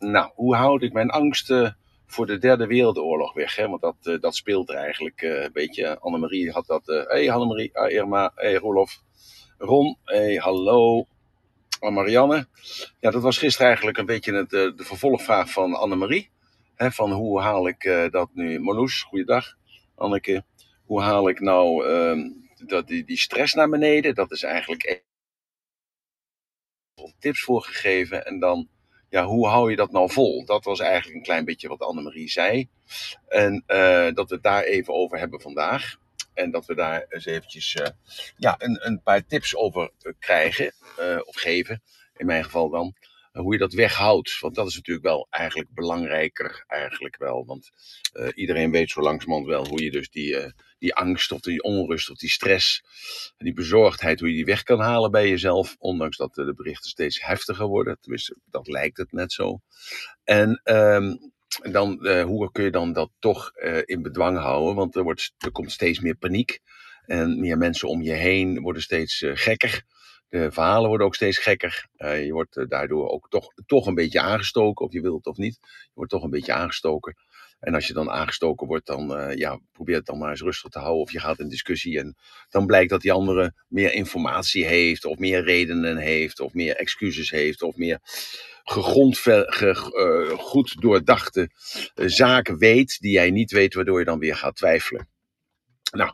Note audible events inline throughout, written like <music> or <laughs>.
nou, hoe houd ik mijn angsten voor de derde wereldoorlog weg? Hè? Want dat, eh, dat speelt er eigenlijk eh, een beetje. Annemarie had dat. Hé, hey, Annemarie, ah, Irma, hey, Rolof, Ron, hey, hallo. Ah, Marianne. Ja, dat was gisteren eigenlijk een beetje het, de vervolgvraag van Annemarie. Hè, van hoe haal ik dat nu? Marloes, goeiedag. Anneke, hoe haal ik nou ehm, dat, die, die stress naar beneden? Dat is eigenlijk tips voor gegeven. En dan, ja, hoe hou je dat nou vol? Dat was eigenlijk een klein beetje wat Annemarie zei. En uh, dat we het daar even over hebben vandaag. En dat we daar eens eventjes uh, ja, een, een paar tips over krijgen, uh, of geven, in mijn geval dan. hoe je dat weghoudt. Want dat is natuurlijk wel eigenlijk belangrijker, eigenlijk wel. Want iedereen weet zo langzamerhand wel hoe je dus die die angst of die onrust of die stress, die bezorgdheid, hoe je die weg kan halen bij jezelf. Ondanks dat de berichten steeds heftiger worden. Tenminste, dat lijkt het net zo. En um, dan, uh, hoe kun je dan dat toch uh, in bedwang houden? Want er, wordt, er komt steeds meer paniek. En meer mensen om je heen worden steeds gekker. De verhalen worden ook steeds gekker. Je wordt daardoor ook toch, toch een beetje aangestoken, of je wilt het of niet. Je wordt toch een beetje aangestoken. En als je dan aangestoken wordt, dan uh, ja, probeer het dan maar eens rustig te houden. Of je gaat in discussie en dan blijkt dat die andere meer informatie heeft, of meer redenen heeft, of meer excuses heeft, of meer gegrond, ge, uh, goed doordachte uh, zaken weet die jij niet weet, waardoor je dan weer gaat twijfelen. Nou,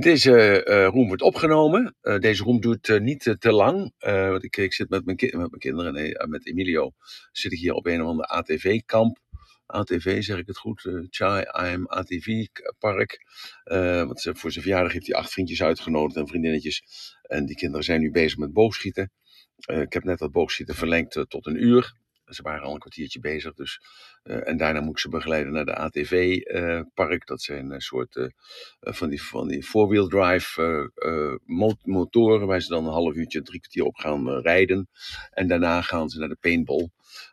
deze room wordt opgenomen. deze room duurt niet te lang. want ik, ik zit met mijn, met mijn kinderen, nee, met Emilio, zit ik hier op een of ander ATV-kamp. ATV, zeg ik het goed, uh, Chai I'm ATV Park. Uh, want voor zijn verjaardag heeft hij acht vriendjes uitgenodigd en vriendinnetjes. En die kinderen zijn nu bezig met boogschieten. Uh, ik heb net dat boogschieten verlengd tot een uur. Ze waren al een kwartiertje bezig. Dus, en daarna moet ik ze begeleiden naar de ATV-park. dat zijn een soort van die, van die four-wheel drive motoren. Waar ze dan een half uurtje, drie kwartier op gaan rijden. En daarna gaan ze naar de paintball.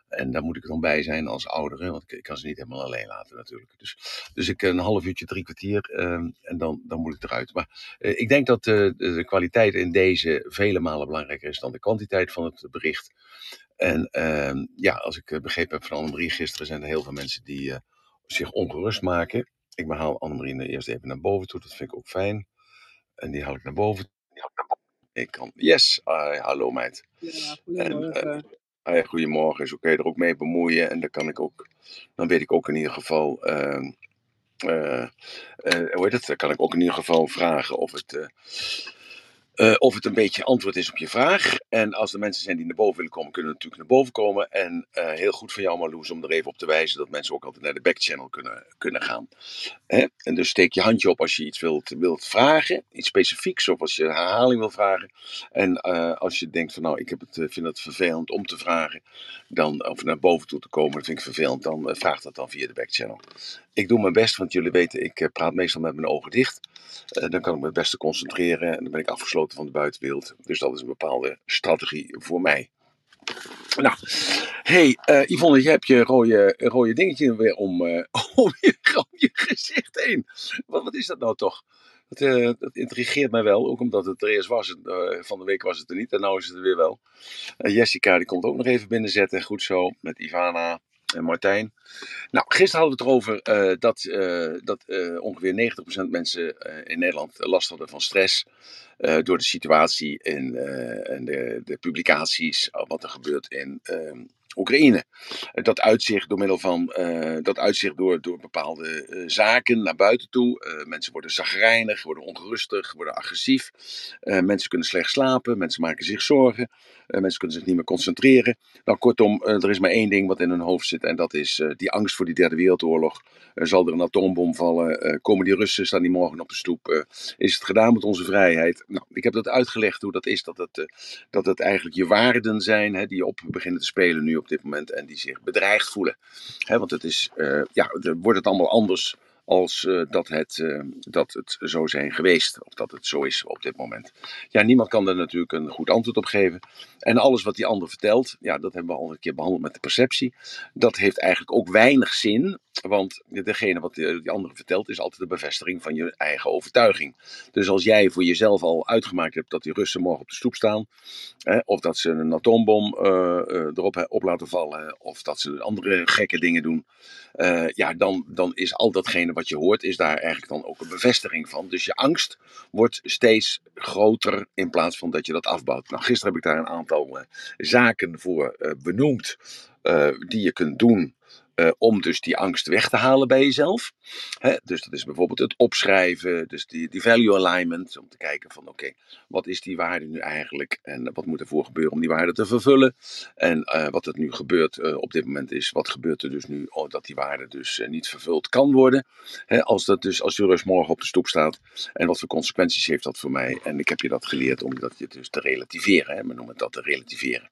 En daar moet ik dan bij zijn als oudere, want ik, kan ze niet helemaal alleen laten natuurlijk. Dus, dus ik een half uurtje, drie kwartier uh, en dan, dan moet ik eruit. Maar uh, ik denk dat uh, de kwaliteit in deze vele malen belangrijker is dan de kwantiteit van het bericht. En ehm, ja, als ik eh, begrepen heb van Annemarie gisteren, zijn er heel veel mensen die zich ongerust maken. Ik haal Annemarie eerst even naar boven toe, dat vind ik ook fijn. En die haal ik naar boven. Ik kan, yes, hallo meid. Ja, goedemorgen. Ah goedemorgen, zo kun je er ook mee bemoeien. En dan kan ik ook, dan weet ik ook in ieder geval, uh, uh, hoe heet het, dan kan ik ook in ieder geval vragen of het, uh, of het een beetje antwoord is op je vraag. En als er mensen zijn die naar boven willen komen, kunnen natuurlijk naar boven komen. En uh, heel goed van jou, Marloes, om er even op te wijzen dat mensen ook altijd naar de backchannel kunnen, kunnen gaan. Hè? En dus steek je handje op als je iets wilt, wilt vragen, iets specifieks, of als je herhaling wil vragen. En uh, als je denkt van nou, ik heb het, vind het vervelend om te vragen, dan, of naar boven toe te komen, dat vind ik vervelend, dan vraag dat dan via de backchannel. Ik doe mijn best, want jullie weten, ik praat meestal met mijn ogen dicht. dan kan ik me het beste concentreren en dan ben ik afgesloten van de buitenwereld. Dus dat is een bepaalde strategie voor mij. Nou, hey uh, Yvonne, je hebt je rode, rode dingetje weer om, uh, <laughs> om, je, om, je, gezicht heen. Wat, is dat nou toch? Dat, uh, dat, intrigeert mij wel, ook omdat het er eerst was. van de week was het er niet en nu is het er weer wel. Jessica die komt ook nog even binnenzetten, goed zo, met Ivana en Martijn. Nou, gisteren hadden we het erover uh, dat, uh, dat ongeveer 90% mensen in Nederland last hadden van stress. door de situatie en, en de, de, publicaties, wat er gebeurt in ehm, Oekraïne. Dat uitzicht door middel van uh, dat uitzicht door, door bepaalde uh, zaken naar buiten toe. Mensen worden zagrijnig, worden ongerustig, worden agressief. mensen kunnen slecht slapen, mensen maken zich zorgen. mensen kunnen zich niet meer concentreren. Nou, kortom, er is maar één ding wat in hun hoofd zit en dat is die angst voor die derde wereldoorlog. zal er een atoombom vallen? komen die Russen, staan die morgen op de stoep? is het gedaan met onze vrijheid? Nou, ik heb dat uitgelegd hoe dat is, dat het, dat het eigenlijk je waarden zijn hè, die op beginnen te spelen nu op dit moment en die zich bedreigd voelen. want het is, uh, ja, wordt het allemaal anders als uh, dat, het, uh, dat het zo zijn geweest. Of dat het zo is op dit moment. Ja, niemand kan daar natuurlijk een goed antwoord op geven. En alles wat die ander vertelt, ja, dat hebben we al een keer behandeld met de perceptie. Dat heeft eigenlijk ook weinig zin Want degene wat die andere vertelt is altijd de bevestiging van je eigen overtuiging. Dus als jij voor jezelf al uitgemaakt hebt dat die Russen morgen op de stoep staan, hè, of dat ze een atoombom uh, uh, erop op laten vallen, of dat ze andere gekke dingen doen, ja, dan, dan is al datgene wat je hoort, is daar eigenlijk dan ook een bevestiging van. Dus je angst wordt steeds groter in plaats van dat je dat afbouwt. Nou, gisteren heb ik daar een aantal zaken voor benoemd die je kunt doen uh, om dus die angst weg te halen bij jezelf. Hè? Dus dat is bijvoorbeeld het opschrijven, dus die, die value alignment, om te kijken van oké, wat is die waarde nu eigenlijk en wat moet ervoor gebeuren om die waarde te vervullen. En uh, wat er nu gebeurt uh, op dit moment is, wat gebeurt er dus nu oh, dat die waarde dus niet vervuld kan worden. Hè? Als, dat dus, als je rust morgen op de stoep staat en wat voor consequenties heeft dat voor mij. En ik heb je dat geleerd om dat je dus te relativeren, hè? we noemen dat te relativeren.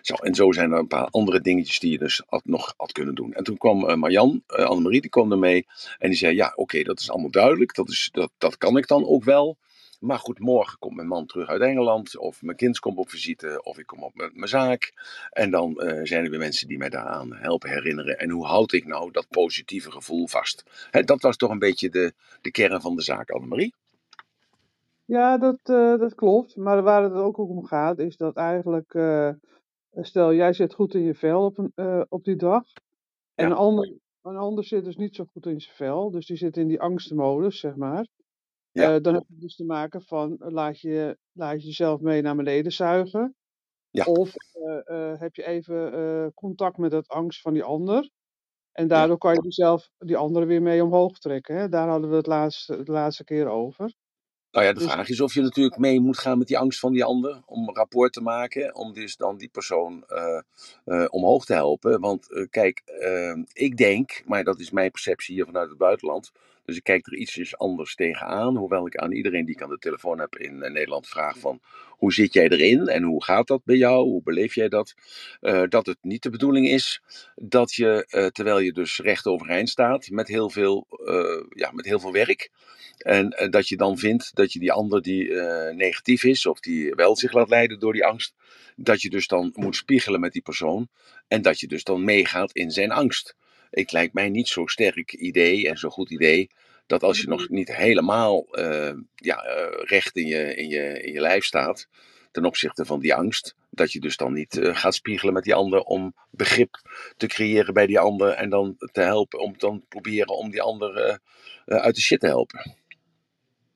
Zo, en zo zijn er een paar andere dingetjes die je dus nog had kunnen doen. En toen kwam uh, Marjan, uh, Annemarie, die kwam ermee. En die zei, ja, oké, dat is allemaal duidelijk. Dat, is, dat, dat kan ik dan ook wel. Maar goed, morgen komt mijn man terug uit Engeland. Of mijn kind komt op visite. Of ik kom op mijn zaak. En dan uh, zijn er weer mensen die mij daaraan helpen herinneren. En hoe houd ik nou dat positieve gevoel vast? Hè, dat was toch een beetje de, de kern van de zaak, Annemarie. Ja, dat, dat klopt. Maar waar het ook om gaat, is dat eigenlijk. Stel, jij zit goed in je vel op, een, op die dag. En Ja. ander, een ander zit dus niet zo goed in zijn vel. Dus die zit in die angstenmodus, zeg maar. Ja. Eh, dan heb je dus te maken van eh, laat je, laat je jezelf mee naar beneden zuigen. Ja. Of eh, heb je even contact met dat angst van die ander. En daardoor kan je jezelf, die andere weer mee omhoog trekken. Hè? Daar hadden we het laatste, de laatste keer over. Nou ja, de Dus- vraag is of je natuurlijk mee moet gaan met die angst van die ander. Om een rapport te maken. Om dus dan die persoon eh, eh, omhoog te helpen. Want eh, kijk, ik denk, maar dat is mijn perceptie hier vanuit het buitenland. Dus ik kijk er ietsjes anders tegenaan. Hoewel ik aan iedereen die ik aan de telefoon heb in eh, Nederland vraag van... Hoe zit jij erin en hoe gaat dat bij jou? Hoe beleef jij dat? Eh, dat het niet de bedoeling is dat je, eh, terwijl je dus recht overeind staat... met heel veel, ja, met heel veel werk... En dat je dan vindt dat je die ander die negatief is, of die wel zich laat leiden door die angst, dat je dus dan moet spiegelen met die persoon. En dat je dus dan meegaat in zijn angst. Ik lijkt mij niet zo sterk idee en zo goed idee. Dat als je nog niet helemaal eh, ja, eh, recht in je, in, je, in je lijf staat, ten opzichte van die angst, dat je dus dan niet eh, gaat spiegelen met die ander om begrip te creëren bij die ander en dan te helpen, om dan proberen om die ander uit de shit te helpen.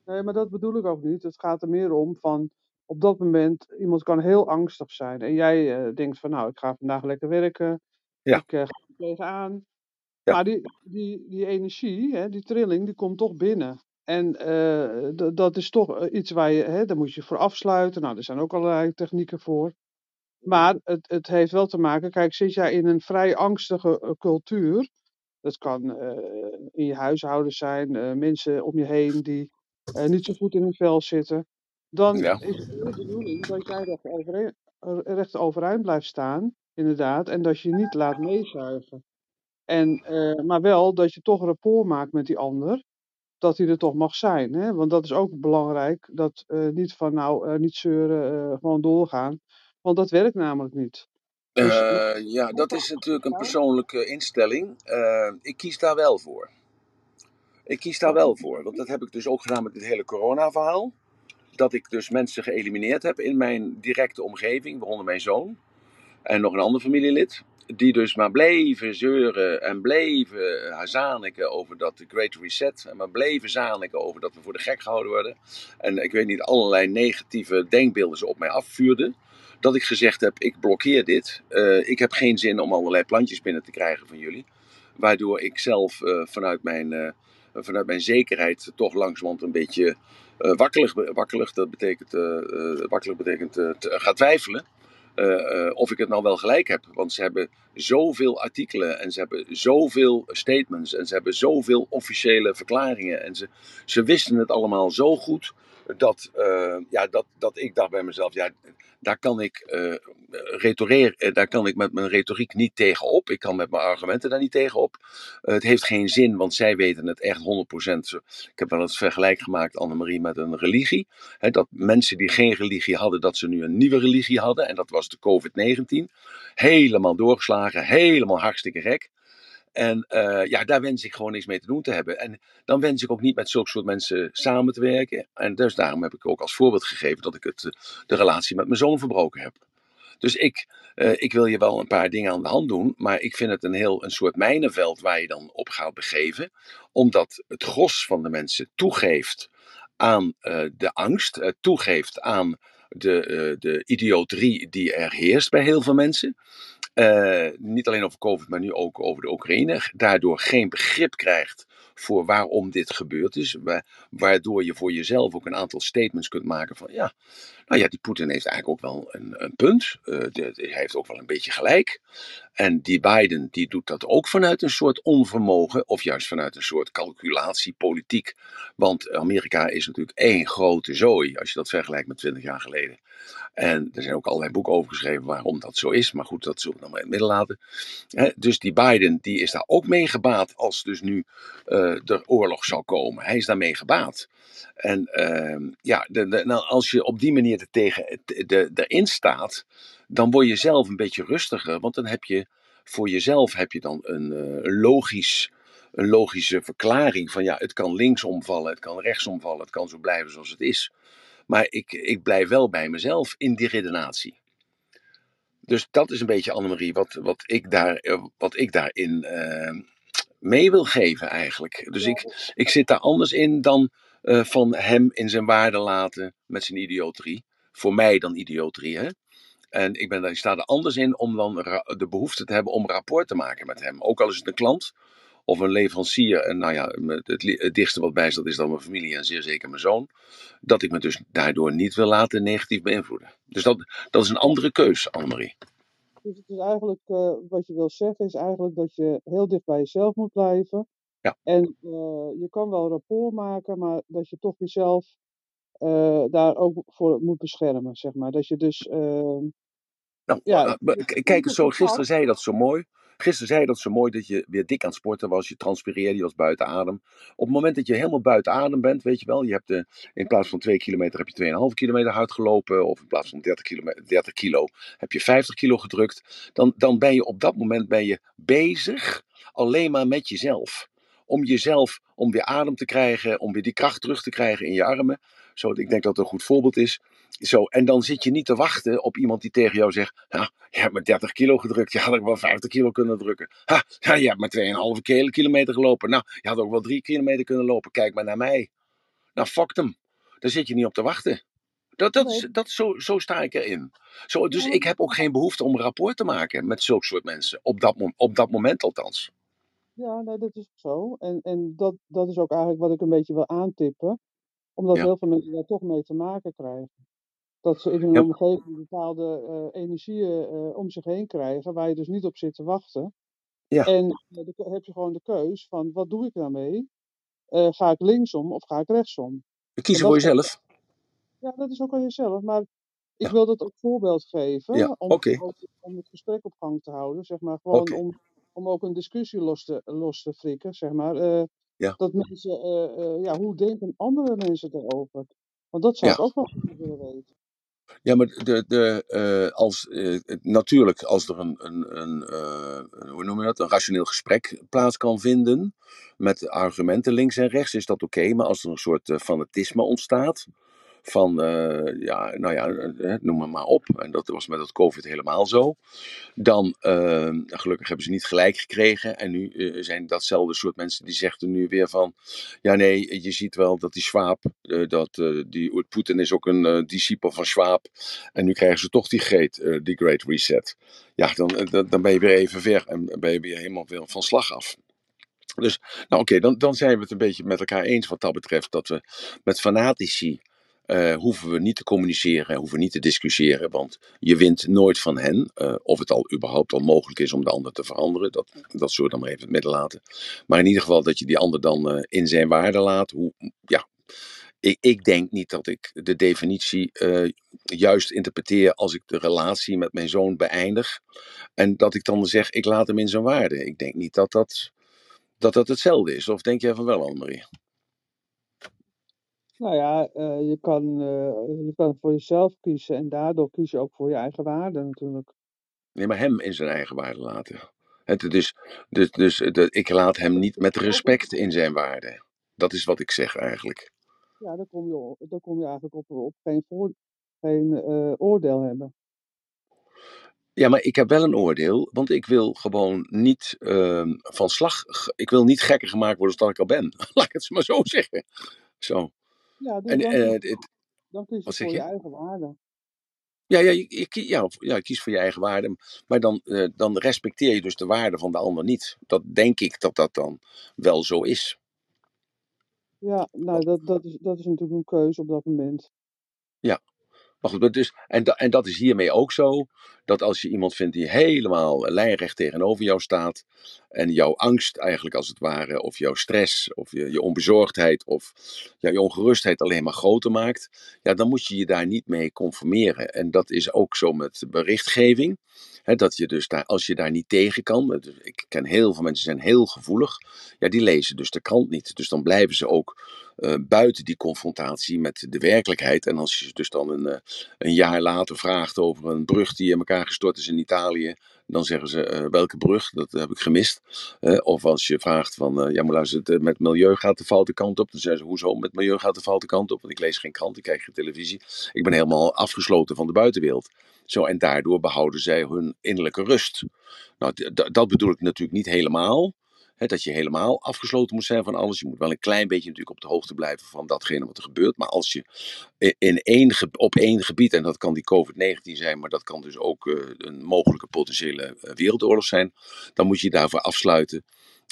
Nee, maar dat bedoel ik ook niet. Het gaat er meer om van op dat moment, iemand kan heel angstig zijn. En jij denkt van nou, ik ga vandaag lekker werken. Ja. Ik ga er tegenaan. Ja. Maar die, die, die energie, hè, die trilling, die komt toch binnen. En eh, dat is toch eh, iets waar je, hè, daar moet je voor afsluiten. Nou, er zijn ook allerlei technieken voor. Maar het, het heeft wel te maken, kijk, zit jij in een vrij angstige eh, cultuur. Dat kan in je huishouden zijn, mensen om je heen die niet zo goed in hun vel zitten. Dan Ja. is het de bedoeling dat jij recht overeind, recht overeind blijft staan, inderdaad. En dat je je niet laat meezuigen. En, eh, maar wel dat je toch rapport maakt met die ander. Dat hij er toch mag zijn. Hè? Want dat is ook belangrijk. Dat eh, niet van nou, eh, niet zeuren, gewoon doorgaan. Want dat werkt namelijk niet. Dus- ja, dat is natuurlijk een persoonlijke instelling. Ik kies daar wel voor. Ik kies daar wel voor, want dat heb ik dus ook gedaan met dit hele corona-verhaal. Dat ik dus mensen geëlimineerd heb in mijn directe omgeving, waaronder mijn zoon en nog een ander familielid. Die dus maar bleven zeuren en bleven zaniken over dat de Great Reset. En maar bleven zaniken over dat we voor de gek gehouden worden. En ik weet niet, allerlei negatieve denkbeelden ze op mij afvuurden. Dat ik gezegd heb, ik blokkeer dit. Eh, ik heb geen zin om allerlei plantjes binnen te krijgen van jullie. Waardoor ik zelf eh, vanuit, mijn, eh, vanuit mijn zekerheid toch langzamerhand een beetje eh, wakkelig, wakkelig, dat betekent, eh, eh, wakkelig betekent eh, te- ga twijfelen. Eh, eh, of ik het nou wel gelijk heb. Want ze hebben zoveel artikelen en ze hebben zoveel statements en ze hebben zoveel officiële verklaringen. En ze, ze wisten het allemaal zo goed dat, eh, ja, dat, dat ik dacht bij mezelf, ja, daar kan ik, eh, daar kan ik met mijn retoriek niet tegenop. Ik kan met mijn argumenten daar niet tegenop. Eh, het heeft geen zin, want zij weten het echt 100%. Zo- Ik heb wel het vergelijk gemaakt, Annemarie, met een religie. Dat mensen die geen religie hadden, dat ze nu een nieuwe religie hadden. En dat was de COVID-19. Helemaal doorgeslagen, helemaal hartstikke gek. En uh, ja, daar wens ik gewoon niks mee te doen te hebben. En dan wens ik ook niet met zulke soort mensen samen te werken. En dus daarom heb ik ook als voorbeeld gegeven dat ik het, de relatie met mijn zoon verbroken heb. Dus ik, uh, ik wil je wel een paar dingen aan de hand doen, maar ik vind het een heel een soort mijnenveld waar je dan op gaat begeven, omdat het gros van de mensen toegeeft aan de angst, toegeeft aan de, de idioterie die er heerst bij heel veel mensen. Niet alleen over COVID, maar nu ook over de Oekraïne. Daardoor geen begrip krijgt voor waarom dit gebeurd is. Waardoor je voor jezelf ook een aantal statements kunt maken van ja, nou ja, die Poetin heeft eigenlijk ook wel een, een punt. Uh, hij heeft ook wel een beetje gelijk. En die Biden die doet dat ook vanuit een soort onvermogen of juist vanuit een soort calculatiepolitiek. Want Amerika is natuurlijk één grote zooi als je dat vergelijkt met 20 jaar geleden. En er zijn ook allerlei boeken over geschreven waarom dat zo is. Maar goed, dat zullen we dan maar in het midden laten. dus die Biden die is daar ook mee gebaat als dus nu uh, er oorlog zou komen. Hij is daarmee gebaat. En uh, ja, de, de, nou, als je op die manier er tegen de, de, erin staat, dan word je zelf een beetje rustiger. Want dan heb je voor jezelf heb je dan een, uh, een logisch een logische verklaring van ja, het kan links omvallen, het kan rechts omvallen, het kan zo blijven zoals het is. Maar ik, ik blijf wel bij mezelf in die redenatie. Dus dat is een beetje, Annemarie, wat, wat, ik, daar, eh, wat ik daarin mee wil geven eigenlijk. Dus ik, ik zit daar anders in dan van hem in zijn waarde laten met zijn idioterie. Voor mij dan idioterie, hè. En ik, ben, ik sta er anders in om dan de behoefte te hebben om rapport te maken met hem. Ook al is het een klant of een leverancier. En nou ja, het, het dichtste wat bij staat is dan mijn familie en zeer zeker mijn zoon. Dat ik me dus daardoor niet wil laten negatief beïnvloeden. Dus dat, dat is een andere keus, Annemarie. Dus het is eigenlijk, uh, wat je wil zeggen, is eigenlijk dat je heel dicht bij jezelf moet blijven. Ja. En uh, je kan wel rapport maken, maar dat je toch jezelf uh, daar ook voor moet beschermen, zeg maar. Dat je dus. ehm, nou, ja, kijk eens zo, gisteren zei je dat zo mooi. Gisteren zei je dat zo mooi dat je weer dik aan het sporten was. Je transpireerde, je was buiten adem. Op het moment dat je helemaal buiten adem bent, weet je wel. Je hebt de, in plaats van 2 kilometer heb je 2,5 kilometer hard gelopen. Of in plaats van 30, kilo, 30 kilo heb je 50 kilo gedrukt. Dan, dan ben je op dat moment ben je bezig alleen maar met jezelf. Om jezelf, om weer adem te krijgen, om weer die kracht terug te krijgen in je armen. Zo, ik denk dat het een goed voorbeeld is. Zo, en dan zit je niet te wachten op iemand die tegen jou zegt: ja, Je hebt maar 30 kilo gedrukt, je had ook wel 50 kilo kunnen drukken. Ha, ja, je hebt maar 2,5 kilometer gelopen. Nou, je had ook wel 3 kilometer kunnen lopen. Kijk maar naar mij. Nou, fuck hem. Daar zit je niet op te wachten. Dat, dat, nee. dat, zo, zo sta ik erin. Zo, dus ik heb ook geen behoefte om rapport te maken met zulke soort mensen. Op dat, op dat moment althans. Ja, nee, dat is zo. En, en dat, dat is ook eigenlijk wat ik een beetje wil aantippen. Omdat Ja. heel veel mensen daar toch mee te maken krijgen. Dat ze in hun Ja. omgeving bepaalde eh, energieën eh, om zich heen krijgen, waar je dus niet op zit te wachten. Ja. En eh, dan heb je gewoon de keus van, wat doe ik daarmee? Ga ik linksom of ga ik rechtsom? Kiezen En voor jezelf. Ja, dat is ook aan jezelf. Maar ik Ja. wil dat ook voorbeeld geven. Ja, om, om, om het gesprek op gang te houden. Zeg maar. Gewoon om, om ook een discussie los te, los te frikken. Zeg maar. Ja. Dat mensen, eh, eh, ja, hoe denken andere mensen erover? Want dat zou Ja. ik ook wel willen weten. Ja, maar de, de, eh, als, natuurlijk, als er een, een, een, hoe noem je dat, een rationeel gesprek plaats kan vinden met argumenten links en rechts, is dat oké. Maar als er een soort fanatisme ontstaat, van, eh, ja, nou ja, eh, noem het maar op, en dat was met het COVID helemaal zo, dan, eh, gelukkig hebben ze niet gelijk gekregen. En nu eh, zijn datzelfde soort mensen die zeggen nu weer van, ja nee, je ziet wel dat die Schwab, eh, dat eh, die Poetin is ook een eh discipel van Schwab. En nu krijgen ze toch die great, eh, die great reset. Ja, dan, eh, dan, dan ben je weer even ver en ben je weer helemaal weer van slag af. Dus, nou oké, dan, dan zijn we het een beetje met elkaar eens wat dat betreft. Dat we met fanatici eh, hoeven we niet te communiceren, hoeven we niet te discussiëren. Want je wint nooit van hen. eh, of het al überhaupt al mogelijk is om de ander te veranderen. Dat, dat zullen we dan maar even het midden laten. Maar in ieder geval dat je die ander dan eh, in zijn waarde laat. Hoe, ja, ik, ik denk niet dat ik de definitie juist interpreteer als ik de relatie met mijn zoon beëindig. En dat ik dan zeg, ik laat hem in zijn waarde. Ik denk niet dat dat, dat, dat hetzelfde is. Of denk jij van wel, Annemarie? Nou ja, eh, je, kan, eh, je kan voor jezelf kiezen en daardoor kies je ook voor je eigen waarde natuurlijk. Nee, maar hem in zijn eigen waarde laten. Het, dus dus, dus de, ik laat hem niet met respect in zijn waarde. Dat is wat ik zeg eigenlijk. Ja, dan kom je, dan kom je eigenlijk op, op geen, voor, geen uh, oordeel hebben. Ja, maar ik heb wel een oordeel, want ik wil gewoon niet uh, van slag. Ik wil niet gekker gemaakt worden dan ik al ben. <laughs> Laat ik het maar zo zeggen. Zo. Ja, dus en, dan, uh, het, dan kies je voor je? je eigen waarde. Ja, ja, je, je, ja, ja, kies voor je eigen waarde. Maar dan, uh, dan respecteer je dus de waarde van de ander niet. Dat denk ik dat dat dan wel zo is. Ja, nou, dat, dat, is, dat is natuurlijk een keuze op dat moment. Ja, maar goed, dus, en, en dat is hiermee ook zo. Dat als je iemand vindt die helemaal lijnrecht tegenover jou staat. En jouw angst eigenlijk als het ware, of jouw stress, of je, je onbezorgdheid, of ja, je ongerustheid alleen maar groter maakt. Ja, dan moet je je daar niet mee conformeren. En dat is ook zo met berichtgeving. Dat je dus daar, als je daar niet tegen kan. Ik ken heel veel mensen zijn heel gevoelig. Ja, die lezen dus de krant niet. Dus dan blijven ze ook uh, buiten die confrontatie met de werkelijkheid. En als je dus dan een, uh, een jaar later vraagt over een brug die in elkaar gestort is in Italië, dan zeggen ze uh, welke brug, dat heb ik gemist. of als je vraagt van, ja maar luister, met milieu gaat de foute kant op. Dan zeggen ze, hoezo met milieu gaat de foute kant op? Want ik lees geen krant, ik kijk geen televisie. Ik ben helemaal afgesloten van de buitenwereld. Zo, en daardoor behouden zij hun innerlijke rust. Nou, dat bedoel ik natuurlijk niet helemaal dat je helemaal afgesloten moet zijn van alles. Je moet wel een klein beetje natuurlijk op de hoogte blijven van datgene wat er gebeurt. Maar als je in één, op één gebied, en dat kan die COVID-19 zijn, maar dat kan dus ook uh, een mogelijke potentiële uh, wereldoorlog zijn, dan moet je daarvoor afsluiten.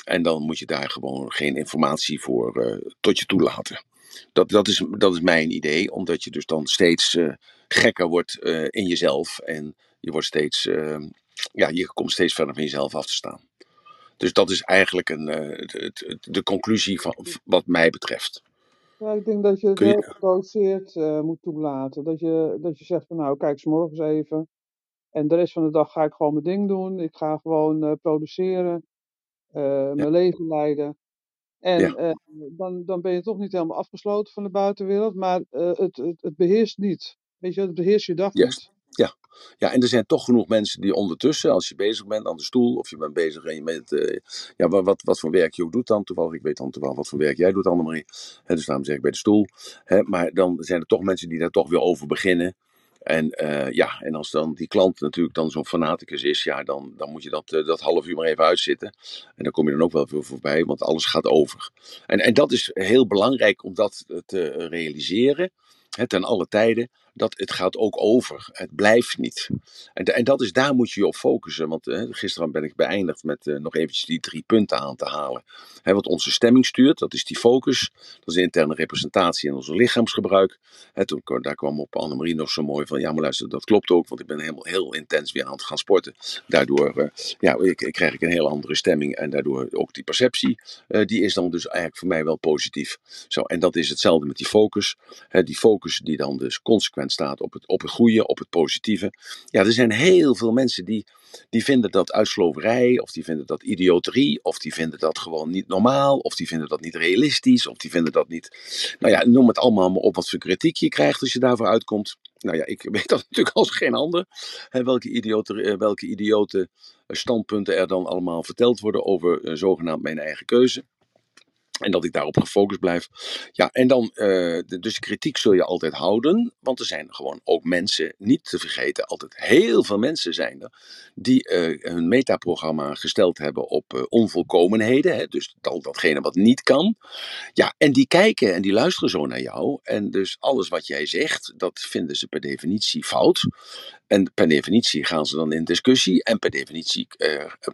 En dan moet je daar gewoon geen informatie voor uh, tot je toelaten. Dat, dat, is, dat is mijn idee, omdat je dus dan steeds gekker wordt in jezelf. En je wordt steeds, ja, je komt steeds verder van jezelf af te staan. Dus dat is eigenlijk een, uh, de conclusie van wat mij betreft. Ja, ik denk dat je het heel gedoseerd uh, moet toelaten. Dat je, dat je zegt van nou, kijk, s morgens even. En de rest van de dag ga ik gewoon mijn ding doen. Ik ga gewoon uh, produceren. mijn ja. leven leiden. En ja. dan, dan ben je toch niet helemaal afgesloten van de buitenwereld. Maar het, het, het beheerst niet. Weet je, het beheerst je dag yes. niet. Ja. ja, en er zijn toch genoeg mensen die ondertussen, als je bezig bent aan de stoel, of je bent bezig en je met, uh, ja, wat, wat voor werk je ook doet dan toevallig. Ik weet dan toevallig wat voor werk jij doet, Annemarie. He, dus daarom zeg ik bij de stoel. He, maar dan zijn er toch mensen die daar toch weer over beginnen. En uh, ja, en als dan die klant natuurlijk dan zo'n fanaticus is, ja, dan, dan moet je dat, uh, dat half uur maar even uitzitten. En dan kom je dan ook wel veel voorbij, want alles gaat over. En, en dat is heel belangrijk om dat te realiseren hè, ten alle tijden, dat het gaat ook over. Het blijft niet. En, en dat is, daar moet je je op focussen. Want uh, gisteren ben ik beëindigd met uh, nog eventjes die drie punten aan te halen. Wat onze stemming stuurt, dat is die focus. Dat is de interne representatie en onze lichaamsgebruik. Hè, toen, daar kwam op Annemarie nog zo mooi van, ja maar luister, dat klopt ook. Want ik ben helemaal heel intens weer aan het gaan sporten. Daardoor uh, ja, ik, ik krijg ik een heel andere stemming. En daardoor ook die perceptie, die is dan dus eigenlijk voor mij wel positief. Zo, en dat is hetzelfde met die focus. Die focus die dan dus consequent staat op het, op het goede, op het positieve. Ja, er zijn heel veel mensen die, die vinden dat uitsloverij, of die vinden dat idioterie, of die vinden dat gewoon niet normaal, of die vinden dat niet realistisch, of die vinden dat niet. Nou ja, noem het allemaal maar op wat voor kritiek je krijgt als je daarvoor uitkomt. Nou ja, ik <laughs> weet dat natuurlijk als geen ander. Hè, welke, idiote, eh, welke idiote standpunten er dan allemaal verteld worden over uh, zogenaamd mijn eigen keuze. En dat ik daarop gefocust blijf. Ja, en dan, uh, dus kritiek zul je altijd houden. Want er zijn gewoon ook mensen, niet te vergeten, altijd heel veel mensen zijn er. Die uh, hun metaprogramma gesteld hebben op uh, onvolkomenheden. Hè, dus al datgene wat niet kan. Ja, en die kijken en die luisteren zo naar jou. En dus alles wat jij zegt, dat vinden ze per definitie fout. En per definitie gaan ze dan in discussie. En per definitie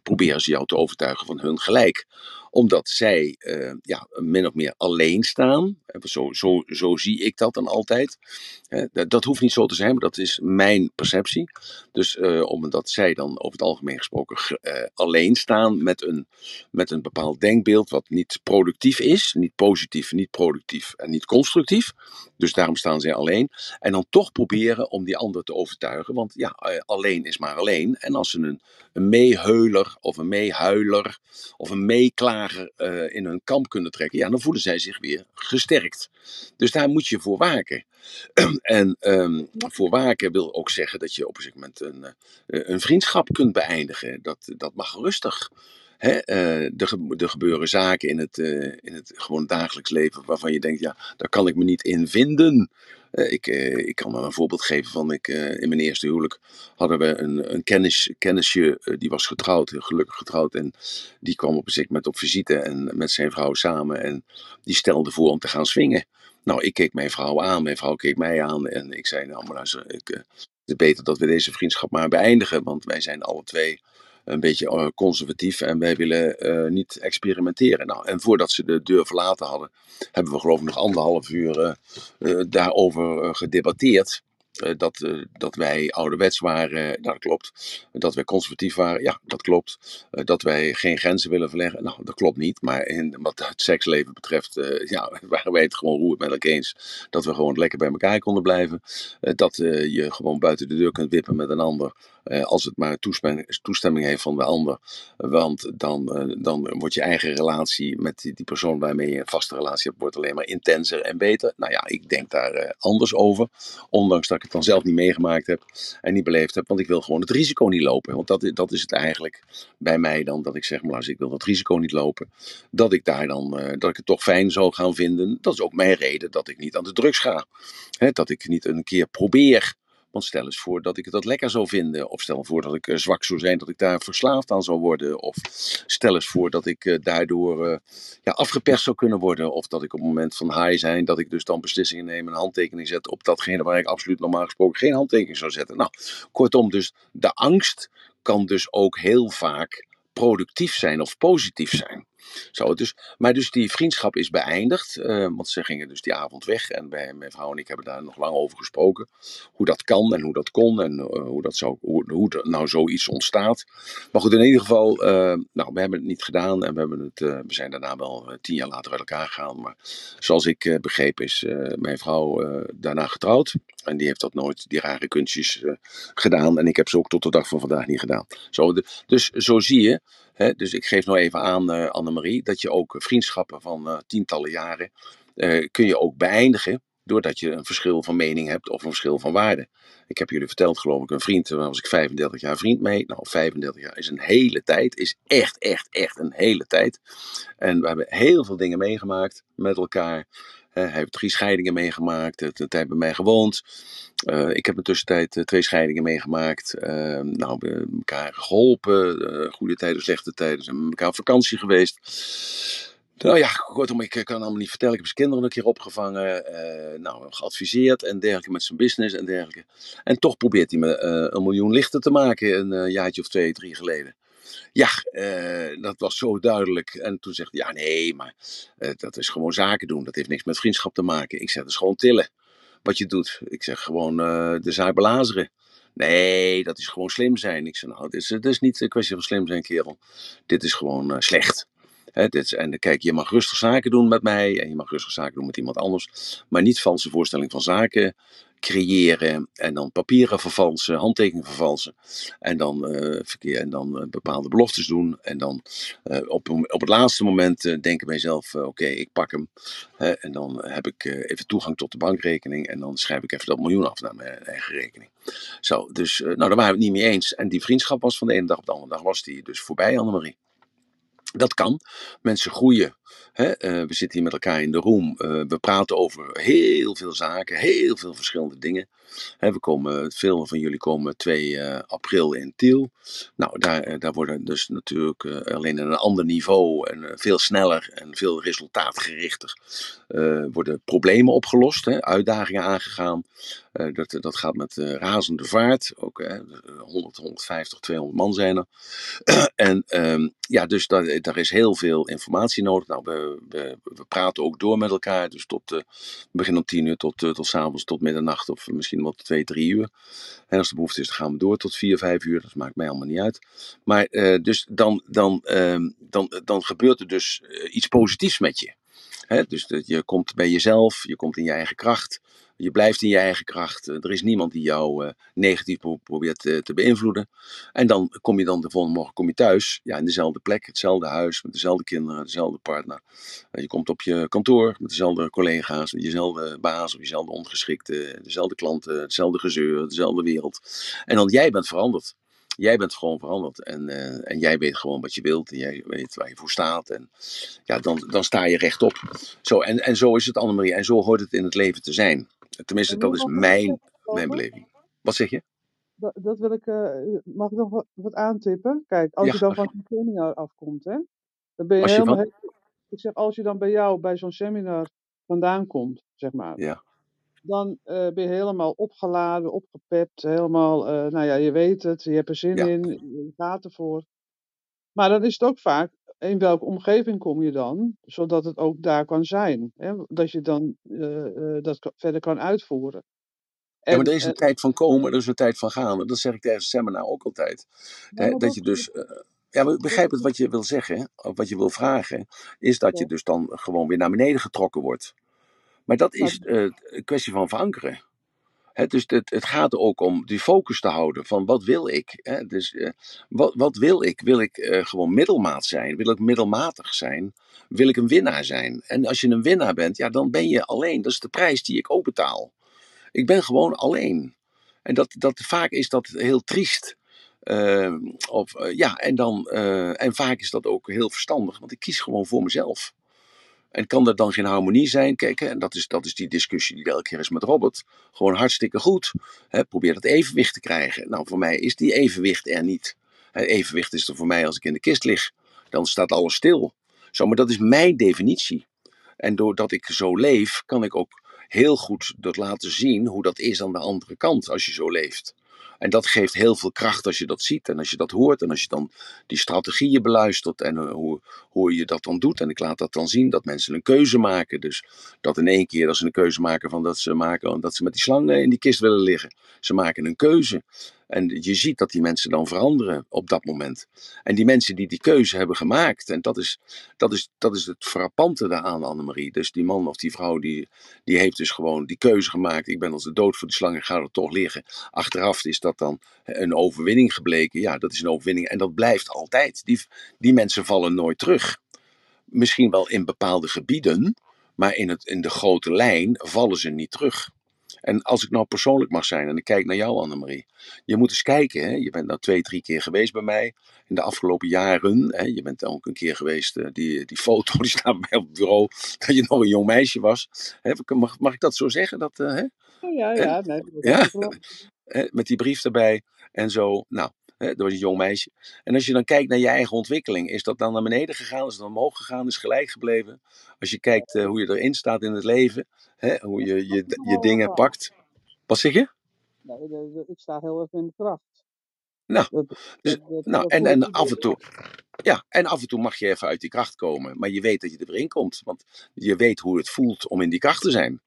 proberen ze jou te overtuigen van hun gelijk omdat zij uh, ja, min of meer alleen staan. Zo, zo, zo zie ik dat dan altijd. Uh, dat, dat, hoeft niet zo te zijn, maar dat is mijn perceptie. Dus omdat zij dan over het algemeen gesproken alleen staan met een, met een bepaald denkbeeld wat niet productief is. Niet positief, niet productief en niet constructief. Dus daarom staan zij alleen. En dan toch proberen om die ander te overtuigen. Want ja, eh, alleen is maar alleen. En als ze een, een meeheuler of een meehuiler of een meeklager uh, in hun kamp kunnen trekken, ja, dan voelen zij zich weer gesterkt. Dus daar moet je voor waken. <clears throat> en um, voor waken wil ook zeggen dat je op een gegeven moment een, een vriendschap kunt beëindigen. Dat, dat mag rustig. Hè, uh, er, gebeuren zaken in het, uh, in het gewoon dagelijks leven waarvan je denkt, ja, daar kan ik me niet in vinden. Uh, ik, ik kan wel een voorbeeld geven van, ik, in mijn eerste huwelijk hadden we een, een kennis, kennisje, die was getrouwd, gelukkig getrouwd. En die kwam op een moment op visite en met zijn vrouw samen. En die stelde voor om te gaan swingen. Nou, ik keek mijn vrouw aan, mijn vrouw keek mij aan. En ik zei, nou, maar luister, ik, het is beter dat we deze vriendschap maar beëindigen. Want wij zijn alle twee een beetje conservatief en wij willen uh, niet experimenteren. Nou, en voordat ze de deur verlaten hadden, hebben we geloof ik nog anderhalf uur uh, daarover gedebatteerd. Uh, dat, uh, dat wij ouderwets waren, dat klopt. Dat wij conservatief waren, ja, dat klopt. Dat wij geen grenzen willen verleggen, nou, dat klopt niet. Maar in, wat het seksleven betreft, <laughs> ja, waren wij het gewoon roer met elkaar eens. Dat we gewoon lekker bij elkaar konden blijven. dat je gewoon buiten de deur kunt wippen met een ander. als het maar toestemming, heeft van de ander. Want dan, dan wordt je eigen relatie met die, die persoon waarmee je een vaste relatie hebt, wordt alleen maar intenser en beter. Nou ja, ik denk daar anders over. Ondanks dat het dan zelf niet meegemaakt heb en niet beleefd heb. Want ik wil gewoon het risico niet lopen. Want dat, dat is het eigenlijk bij mij dan, dat ik zeg, maar als ik wil dat risico niet lopen. Dat ik daar dan, uh, dat ik het toch fijn zou gaan vinden. Dat is ook mijn reden dat ik niet aan de drugs ga. He, dat ik niet een keer probeer want stel eens voor dat ik dat lekker zou vinden. Of stel voor dat ik uh, zwak zou zijn, dat ik daar verslaafd aan zou worden. Of stel eens voor dat ik uh, daardoor uh, ja, afgeperst zou kunnen worden. Of dat ik op het moment van high zijn, dat ik dus dan beslissingen neem en handtekening zet op datgene waar ik absoluut normaal gesproken geen handtekening zou zetten. Nou, kortom, dus de angst kan dus ook heel vaak productief zijn of positief zijn. Zo, dus, maar dus die vriendschap is beëindigd, uh, want ze gingen dus die avond weg en bij, mijn vrouw en ik hebben daar nog lang over gesproken. Hoe dat kan en hoe dat kon en uh, hoe, dat zou, hoe, nou zoiets ontstaat. Maar goed, in ieder geval, uh, nou, we hebben het niet gedaan en we, hebben het, we zijn daarna wel tien jaar later uit elkaar gegaan. Maar zoals ik begreep is mijn vrouw daarna getrouwd en die heeft dat nooit, die rare kunstjes gedaan. En ik heb ze ook tot de dag van vandaag niet gedaan. Zo, dus zo zie je, dus ik geef nou even aan Annemarie dat je ook vriendschappen van uh, tientallen jaren uh, kun je ook beëindigen doordat je een verschil van mening hebt of een verschil van waarde. Ik heb jullie verteld, geloof ik, een vriend, daar was ik 35 jaar vriend mee. Nou, 35 jaar is een hele tijd, is echt, echt, echt een hele tijd. En we hebben heel veel dingen meegemaakt met elkaar. Hij heeft drie scheidingen meegemaakt, een tijd bij mij gewoond. Uh, ik heb in de tussentijd uh, twee scheidingen meegemaakt. Uh, nou, we elkaar geholpen, goede tijden, slechte tijden. Zijn met elkaar op vakantie geweest. Nou ja, kortom, ik kan allemaal niet vertellen. Ik heb zijn kinderen een keer opgevangen, nou, geadviseerd en dergelijke met zijn business en dergelijke. En toch probeert hij me een miljoen lichter te maken een jaartje of twee, drie geleden. Ja, uh, dat was zo duidelijk. En toen zegt hij, ja nee, maar uh, dat is gewoon zaken doen. Dat heeft niks met vriendschap te maken. Ik zeg, dat is gewoon tillen wat je doet. Ik zeg gewoon uh, de zaak belazeren. Nee, dat is gewoon slim zijn. Ik zeg, nou, dit is, is niet een kwestie van slim zijn, kerel. Dit is gewoon slecht. He, dit en kijk, je mag rustig zaken doen met mij en je mag rustig zaken doen met iemand anders. Maar niet valse voorstelling van zaken creëren en dan papieren vervalsen, handtekeningen vervalsen en dan, uh, verkeer, en dan uh, bepaalde beloftes doen en dan uh, op, op het laatste moment denken bij jezelf, oké, ik pak hem en dan heb ik even toegang tot de bankrekening en dan schrijf ik even dat miljoen af naar mijn eigen rekening. Zo, dus nou, daar waren we het niet mee eens en die vriendschap was van de ene dag op de andere dag was die dus voorbij, Annemarie. Dat kan. Mensen groeien. Hè? Uh, we zitten hier met elkaar in de room. Uh, we praten over heel veel zaken, heel veel verschillende dingen. Hè, we komen, veel van jullie komen 2 uh, april in Tiel. Nou, daar, daar worden dus natuurlijk alleen in een ander niveau en veel sneller en veel resultaatgerichter worden problemen opgelost, hè? uitdagingen aangegaan. dat, dat gaat met razende vaart. Ook 100, 150, 200 man zijn er. <clears throat> en um, ja, dus daar, daar is heel veel informatie nodig. Nou, we, we, we praten ook door met elkaar. Dus tot uh, begin om tien uur tot, uh, tot s'avonds tot middernacht of misschien wel twee, drie uur. En als de behoefte is, dan gaan we door tot vier, vijf uur. Dat maakt mij allemaal niet uit. Maar uh, dus dan, dan, dan, dan gebeurt er dus iets positiefs met je. Dus je komt bij jezelf, je komt in je eigen kracht. Je blijft in je eigen kracht. Er is niemand die jou uh, negatief probeert te, beïnvloeden. En dan kom je dan de volgende morgen kom je thuis. Ja, in dezelfde plek, hetzelfde huis, met dezelfde kinderen, dezelfde partner. Uh, je komt op je kantoor met dezelfde collega's, dezelfde baas of dezelfde ondergeschikte, dezelfde klanten, hetzelfde gezeur, dezelfde wereld. En dan jij bent veranderd jij bent gewoon veranderd. En, en jij weet gewoon wat je wilt. En jij weet waar je voor staat. En ja, dan, dan sta je rechtop. Zo, en, en zo is het, Annemarie. En zo hoort het in het leven te zijn. Tenminste, dat is mijn, mijn beleving. Wat zeg je? Dat, dat wil ik, uh, mag ik nog wat, wat aantippen? Kijk, als Ja, je dan van zo'n seminar afkomt, hè, dan ben je helemaal. van? Ik zeg, als je dan bij jou bij zo'n seminar vandaan komt, zeg maar, Ja. dan eh, ben je helemaal opgeladen, opgepept, helemaal, eh, nou ja, je weet het, je hebt er zin Ja. in, je gaat ervoor. Maar dan is het ook vaak, in welke omgeving kom je dan, zodat het ook daar kan zijn, hè, dat je dan eh, eh, dat verder kan uitvoeren. Ja, maar En, er is een eh, tijd van komen, er is een tijd van gaan. Dat zeg ik het seminar ook altijd. ja, dat dat, je dus. eh, ja, ik begrijp het wat je wil zeggen, of wat je wil vragen, is dat je dus dan gewoon weer naar beneden getrokken wordt. Maar dat is eh, een kwestie van verankeren. Dus het, het gaat er ook om die focus te houden van wat wil ik? Dus eh, wat, wat wil ik? Wil ik eh, gewoon middelmaat zijn? Wil ik middelmatig zijn? Wil ik een winnaar zijn? En als je een winnaar bent, ja, dan ben je alleen. Dat is de prijs die ik ook betaal. Ik ben gewoon alleen. En dat, dat, vaak is dat heel triest. Eh, of, eh, ja, en, dan, en vaak is dat ook heel verstandig, want ik kies gewoon voor mezelf. En kan er dan geen harmonie zijn? Kijk, en dat is, dat is die discussie die elke keer is met Robert. Gewoon hartstikke goed. Hè, probeer dat evenwicht te krijgen. Nou, voor mij is die evenwicht er niet. Evenwicht is er voor mij als ik in de kist lig. Dan staat alles stil. Zo, maar dat is mijn definitie. En doordat ik zo leef, kan ik ook heel goed dat laten zien hoe dat is aan de andere kant als je zo leeft. En dat geeft heel veel kracht als je dat ziet en als je dat hoort en als je dan die strategieën beluistert en eh, hoe, hoe je dat dan doet. En ik laat dat dan zien dat mensen een keuze maken. Dus dat in één keer dat ze een keuze maken van dat ze, maken, dat ze met die slang in die kist willen liggen. Ze maken een keuze. En je ziet dat die mensen dan veranderen op dat moment. En die mensen die die keuze hebben gemaakt, en dat is, dat is, dat is het frappante daaraan, Annemarie. Dus die man of die vrouw, die, die heeft dus gewoon die keuze gemaakt. Ik ben als de dood voor die slang, ik ga er toch liggen. Achteraf is dat dan een overwinning gebleken. Ja, dat is een overwinning. En dat blijft altijd. Die, die mensen vallen nooit terug. Misschien wel in bepaalde gebieden, maar in, het, in de grote lijn vallen ze niet terug. En als ik nou persoonlijk mag zijn en ik kijk naar jou, Annemarie. Je moet eens kijken, hè? je bent nou twee, drie keer geweest bij mij in de afgelopen jaren. Hè? Je bent ook een keer geweest, uh, die, die foto <laughs> die staat bij mij op het bureau, dat je nog een jong meisje was. Hè? Mag, mag ik dat zo zeggen? Dat, uh, hè? ja, ja, nee, dat ja? Met die brief erbij en zo. Nou, dat was een jong meisje. En als je dan kijkt naar je eigen ontwikkeling, is dat dan naar beneden gegaan? Is dat omhoog gegaan? Is gelijk gebleven? Als je kijkt uh, hoe je erin staat in het leven, hè? hoe je je, je dingen pakt. Wat zeg je? Nee, ik sta heel erg in de kracht. Nou, dus, nou en, en af en toe. Ja, en af en toe mag je even uit die kracht komen. Maar je weet dat je er weer in komt. Want je weet hoe het voelt om in die kracht te zijn.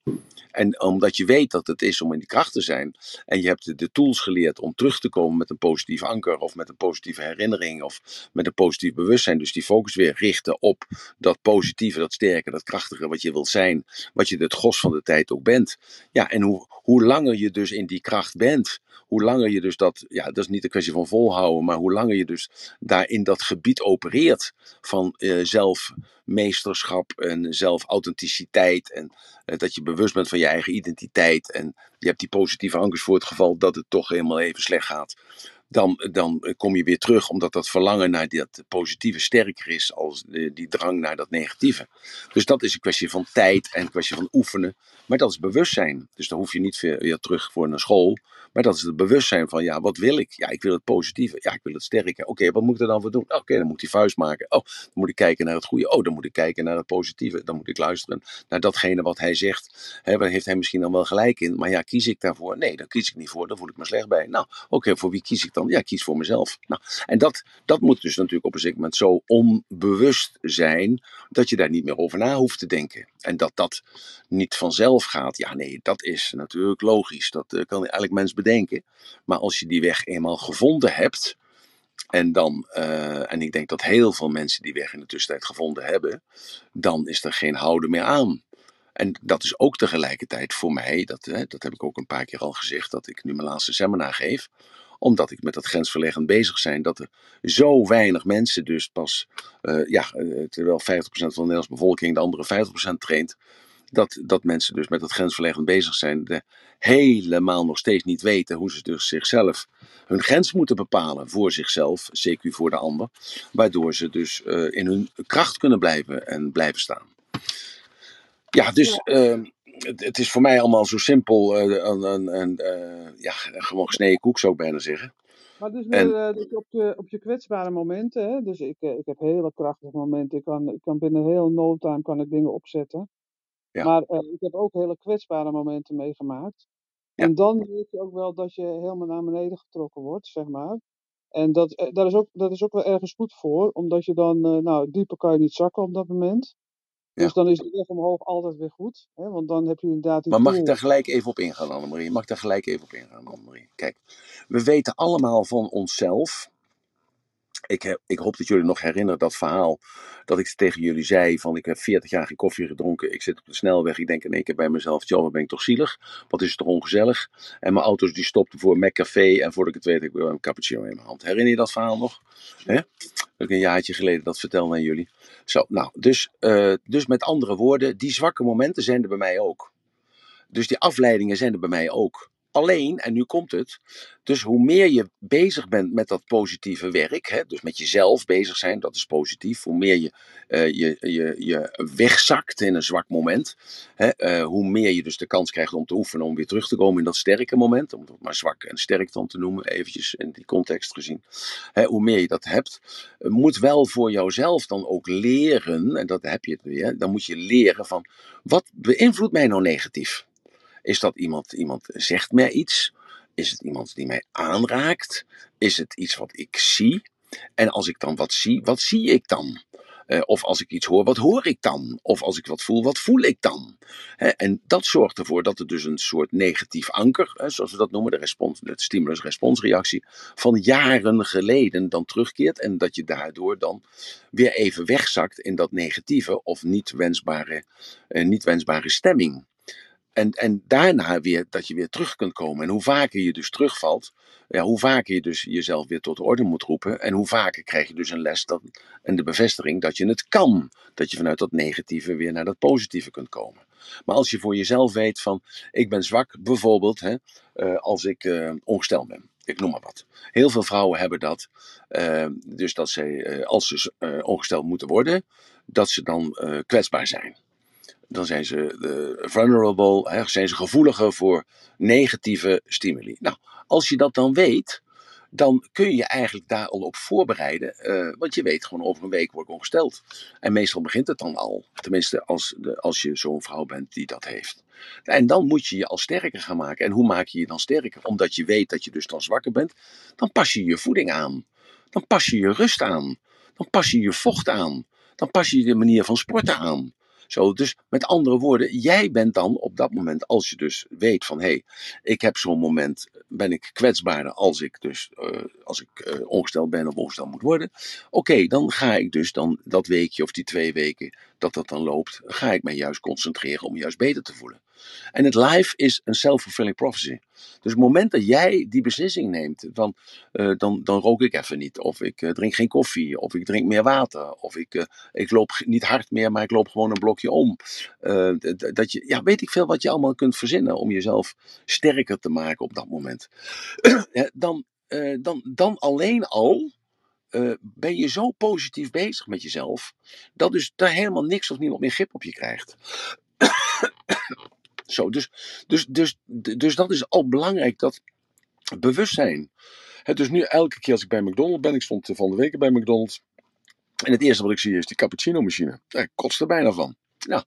En omdat je weet dat het is om in die kracht te zijn. En je hebt de tools geleerd om terug te komen met een positief anker. Of met een positieve herinnering. Of met een positief bewustzijn. Dus die focus weer richten op dat positieve, dat sterke, dat krachtige wat je wilt zijn. Wat je het gros van de tijd ook bent. Ja, en hoe, hoe langer je dus in die kracht bent. Hoe langer je dus dat, ja, dat is niet een kwestie van volhouden. Maar hoe langer je dus daar in dat gebied opereert. Van uh, zelfmeesterschap en zelfauthenticiteit. En uh, dat je bewust bent van je eigen identiteit. En je hebt die positieve ankers voor het geval dat het toch helemaal even slecht gaat. Dan, dan kom je weer terug, omdat dat verlangen naar dat positieve sterker is als die drang naar dat negatieve. Dus dat is een kwestie van tijd en een kwestie van oefenen. Maar dat is bewustzijn. Dus dan hoef je niet weer terug voor naar school. Maar dat is het bewustzijn van, ja, wat wil ik? Ja, ik wil het positieve. Ja, ik wil het sterke. Oké, wat moet ik er dan voor doen? Oké, dan moet ik vuist maken. Oh, dan moet ik kijken naar het goede. Oh, dan moet ik kijken naar het positieve. Dan moet ik luisteren naar datgene wat hij zegt. He, daar heeft hij misschien dan wel gelijk in. Maar ja, kies ik daarvoor? Nee, daar kies ik niet voor. Daar voel ik me slecht bij. Nou, oké, voor wie kies ik dan? Ja, ik kies voor mezelf. Nou, en dat, dat moet dus natuurlijk op een zeker moment zo onbewust zijn, dat je daar niet meer over na hoeft te denken. En dat dat niet vanzelf gaat. Ja, nee, dat is natuurlijk logisch. Dat uh, kan elk mens bedenken. Maar als je die weg eenmaal gevonden hebt, En, dan, eh, en ik denk dat heel veel mensen die weg in de tussentijd gevonden hebben, dan is er geen houden meer aan. En dat is ook tegelijkertijd voor mij, dat, hè, dat heb ik ook een paar keer al gezegd, dat ik nu mijn laatste seminar geef. Omdat ik met dat grensverleggend bezig zijn, dat er zo weinig mensen dus pas, uh, ja, terwijl 50% van de Nederlandse bevolking de andere 50% traint, dat, dat mensen dus met het grensverleggend bezig zijn, de, helemaal nog steeds niet weten hoe ze dus zichzelf hun grens moeten bepalen voor zichzelf, zeker voor de ander, waardoor ze dus uh, in hun kracht kunnen blijven en blijven staan. Ja, dus uh, het, het, is voor mij allemaal zo simpel en uh, ja, gewoon gesneden koek zou ik bijna zeggen. Maar dus, en, uh, dus op, je, op je kwetsbare momenten, hè? dus ik, ik heb hele krachtige momenten, ik kan, ik kan binnen heel no time kan ik dingen opzetten. Ja. Maar uh, ik heb ook hele kwetsbare momenten meegemaakt. Ja. En dan weet je ook wel dat je helemaal naar beneden getrokken wordt, zeg maar. En dat, daar is ook, dat is ook wel ergens goed voor, omdat je dan, uh, nou, dieper kan je niet zakken op dat moment. Ja. Dus dan is de weg omhoog altijd weer goed. Hè? Want dan heb je inderdaad. Die maar mag ik daar gelijk even op ingaan, Annemarie? Mag ik daar gelijk even op ingaan, Annemarie? Kijk, we weten allemaal van onszelf ik, heb, ik, hoop dat jullie nog herinneren dat verhaal dat ik tegen jullie zei van ik heb 40 jaar geen koffie gedronken, ik zit op de snelweg, ik denk in één keer bij mezelf, joh, wat ben ik toch zielig, wat is het toch ongezellig. En mijn auto's die stopten voor McCafé en voordat ik het weet ik weer een cappuccino in mijn hand. Herinner je dat verhaal nog? Dat ik een jaartje geleden dat vertelde aan jullie. Zo, nou, dus, uh, dus met andere woorden, die zwakke momenten zijn er bij mij ook. Dus die afleidingen zijn er bij mij ook. Alleen, en nu komt het, dus hoe meer je bezig bent met dat positieve werk, hè, dus met jezelf bezig zijn, dat is positief, hoe meer je, uh, je, je, je wegzakt in een zwak moment, hè, uh, hoe meer je dus de kans krijgt om te oefenen om weer terug te komen in dat sterke moment, om het maar zwak en sterk dan te noemen, eventjes in die context gezien, hè, hoe meer je dat hebt, uh, moet wel voor jouzelf dan ook leren, en dat heb je het weer, dan moet je leren van, wat beïnvloedt mij nou negatief? Is dat iemand, iemand zegt mij iets? Is het iemand die mij aanraakt? Is het iets wat ik zie? En als ik dan wat zie, wat zie ik dan? Uh, of als ik iets hoor, wat hoor ik dan? Of als ik wat voel, wat voel ik dan? En dat zorgt ervoor dat er dus een soort negatief anker, zoals we dat noemen, de, respons, de stimulus-responsreactie, van jaren geleden dan terugkeert. En dat je daardoor dan weer even wegzakt in dat negatieve of niet wensbare, uh, niet wensbare stemming. En, en daarna weer dat je weer terug kunt komen. En hoe vaker je dus terugvalt, ja, hoe vaker je dus jezelf weer tot de orde moet roepen. En hoe vaker krijg je dus een les en de bevestiging dat je het kan. Dat je vanuit dat negatieve weer naar dat positieve kunt komen. Maar als je voor jezelf weet van, ik ben zwak, bijvoorbeeld hè, uh, als ik uh, ongesteld ben. Ik noem maar wat. Heel veel vrouwen hebben dat. Uh, dus dat ze, als ze ongesteld moeten worden, dat ze dan kwetsbaar zijn dan zijn ze uh, vulnerable, hè, zijn ze gevoeliger voor negatieve stimuli. Nou, als je dat dan weet, dan kun je eigenlijk daar al op voorbereiden. Uh, want je weet gewoon over een week word ik ongesteld. En meestal begint het dan al. Tenminste, als, de, als je zo'n vrouw bent die dat heeft. En dan moet je je al sterker gaan maken. En hoe maak je je dan sterker? Omdat je weet dat je dus dan zwakker bent. Dan pas je je voeding aan. Dan pas je je rust aan. Dan pas je je vocht aan. Dan pas je de manier van sporten aan. Zo, dus met andere woorden, jij bent dan op dat moment, als je dus weet van hé, hey, ik heb zo'n moment, ben ik kwetsbaarder als ik dus uh, als ik uh, ongesteld ben of ongesteld moet worden. Oké, dan ga ik dus dan dat weekje of die twee weken dat dat dan loopt, ga ik mij juist concentreren om juist beter te voelen. En het life is een self-fulfilling prophecy. Dus het moment dat jij die beslissing neemt, van, uh, dan, dan rook ik even niet, of ik uh, drink geen koffie, of ik drink meer water, of ik, uh, ik loop niet hard meer, maar ik loop gewoon een blokje om. dat je, ja, weet ik veel wat je allemaal kunt verzinnen om jezelf sterker te maken op dat moment. <clears throat> dan, dan, dan alleen al ben je zo positief bezig met jezelf, dat dus daar helemaal niks of niemand meer grip op je krijgt. Zo, dus, dus, dus, dus dat is al belangrijk, dat bewustzijn. He, dus nu elke keer als ik bij McDonald's ben, ik stond van de week bij McDonald's. En het eerste wat ik zie is die cappuccino machine. Ik kost er bijna van. Ja.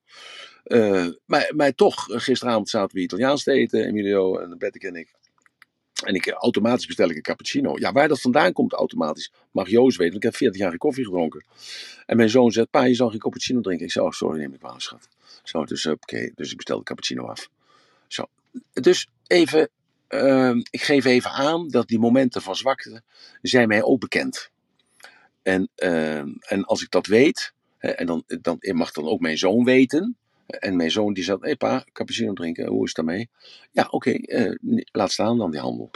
Uh, maar, maar toch, gisteravond zaten we Italiaans te eten, Emilio en Betty en ik. En ik automatisch bestel ik een cappuccino. Ja, waar dat vandaan komt automatisch, mag Joost weten. Ik heb 40 jaar koffie gedronken. En mijn zoon zegt, pa, je zal geen cappuccino drinken. Ik zei, oh, sorry, neem ik wel, schat. Zo, dus oké, okay, dus ik bestel de cappuccino af. Zo, dus even, uh, ik geef even aan dat die momenten van zwakte zijn mij ook bekend. En, uh, en als ik dat weet, en dan, dan mag dan ook mijn zoon weten. En mijn zoon die zegt, hé hey pa, cappuccino drinken, hoe is het daarmee? Ja, oké, okay, uh, laat staan dan die handel.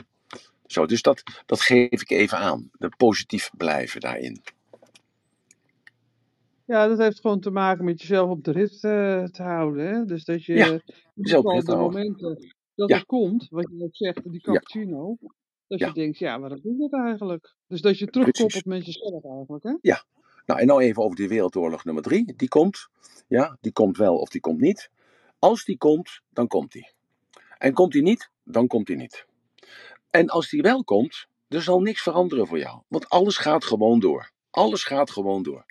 Zo, dus dat, dat geef ik even aan. De positief blijven daarin. Ja, dat heeft gewoon te maken met jezelf op de rit uh, te houden. Hè? Dus dat je Ja, in zelf geval rit de houden. momenten dat Ja. het komt, wat je net zegt, die cappuccino, dat Ja. je denkt, ja, waarom doe ik dat eigenlijk? Dus dat je terugkoppelt met jezelf eigenlijk, hè? Nou, en nou even over die Wereldoorlog nummer drie. Die komt. Ja, die komt wel of die komt niet. Als die komt, dan komt die. En komt die niet, dan komt die niet. En als die wel komt, er zal niks veranderen voor jou. Want alles gaat gewoon door. Alles gaat gewoon door.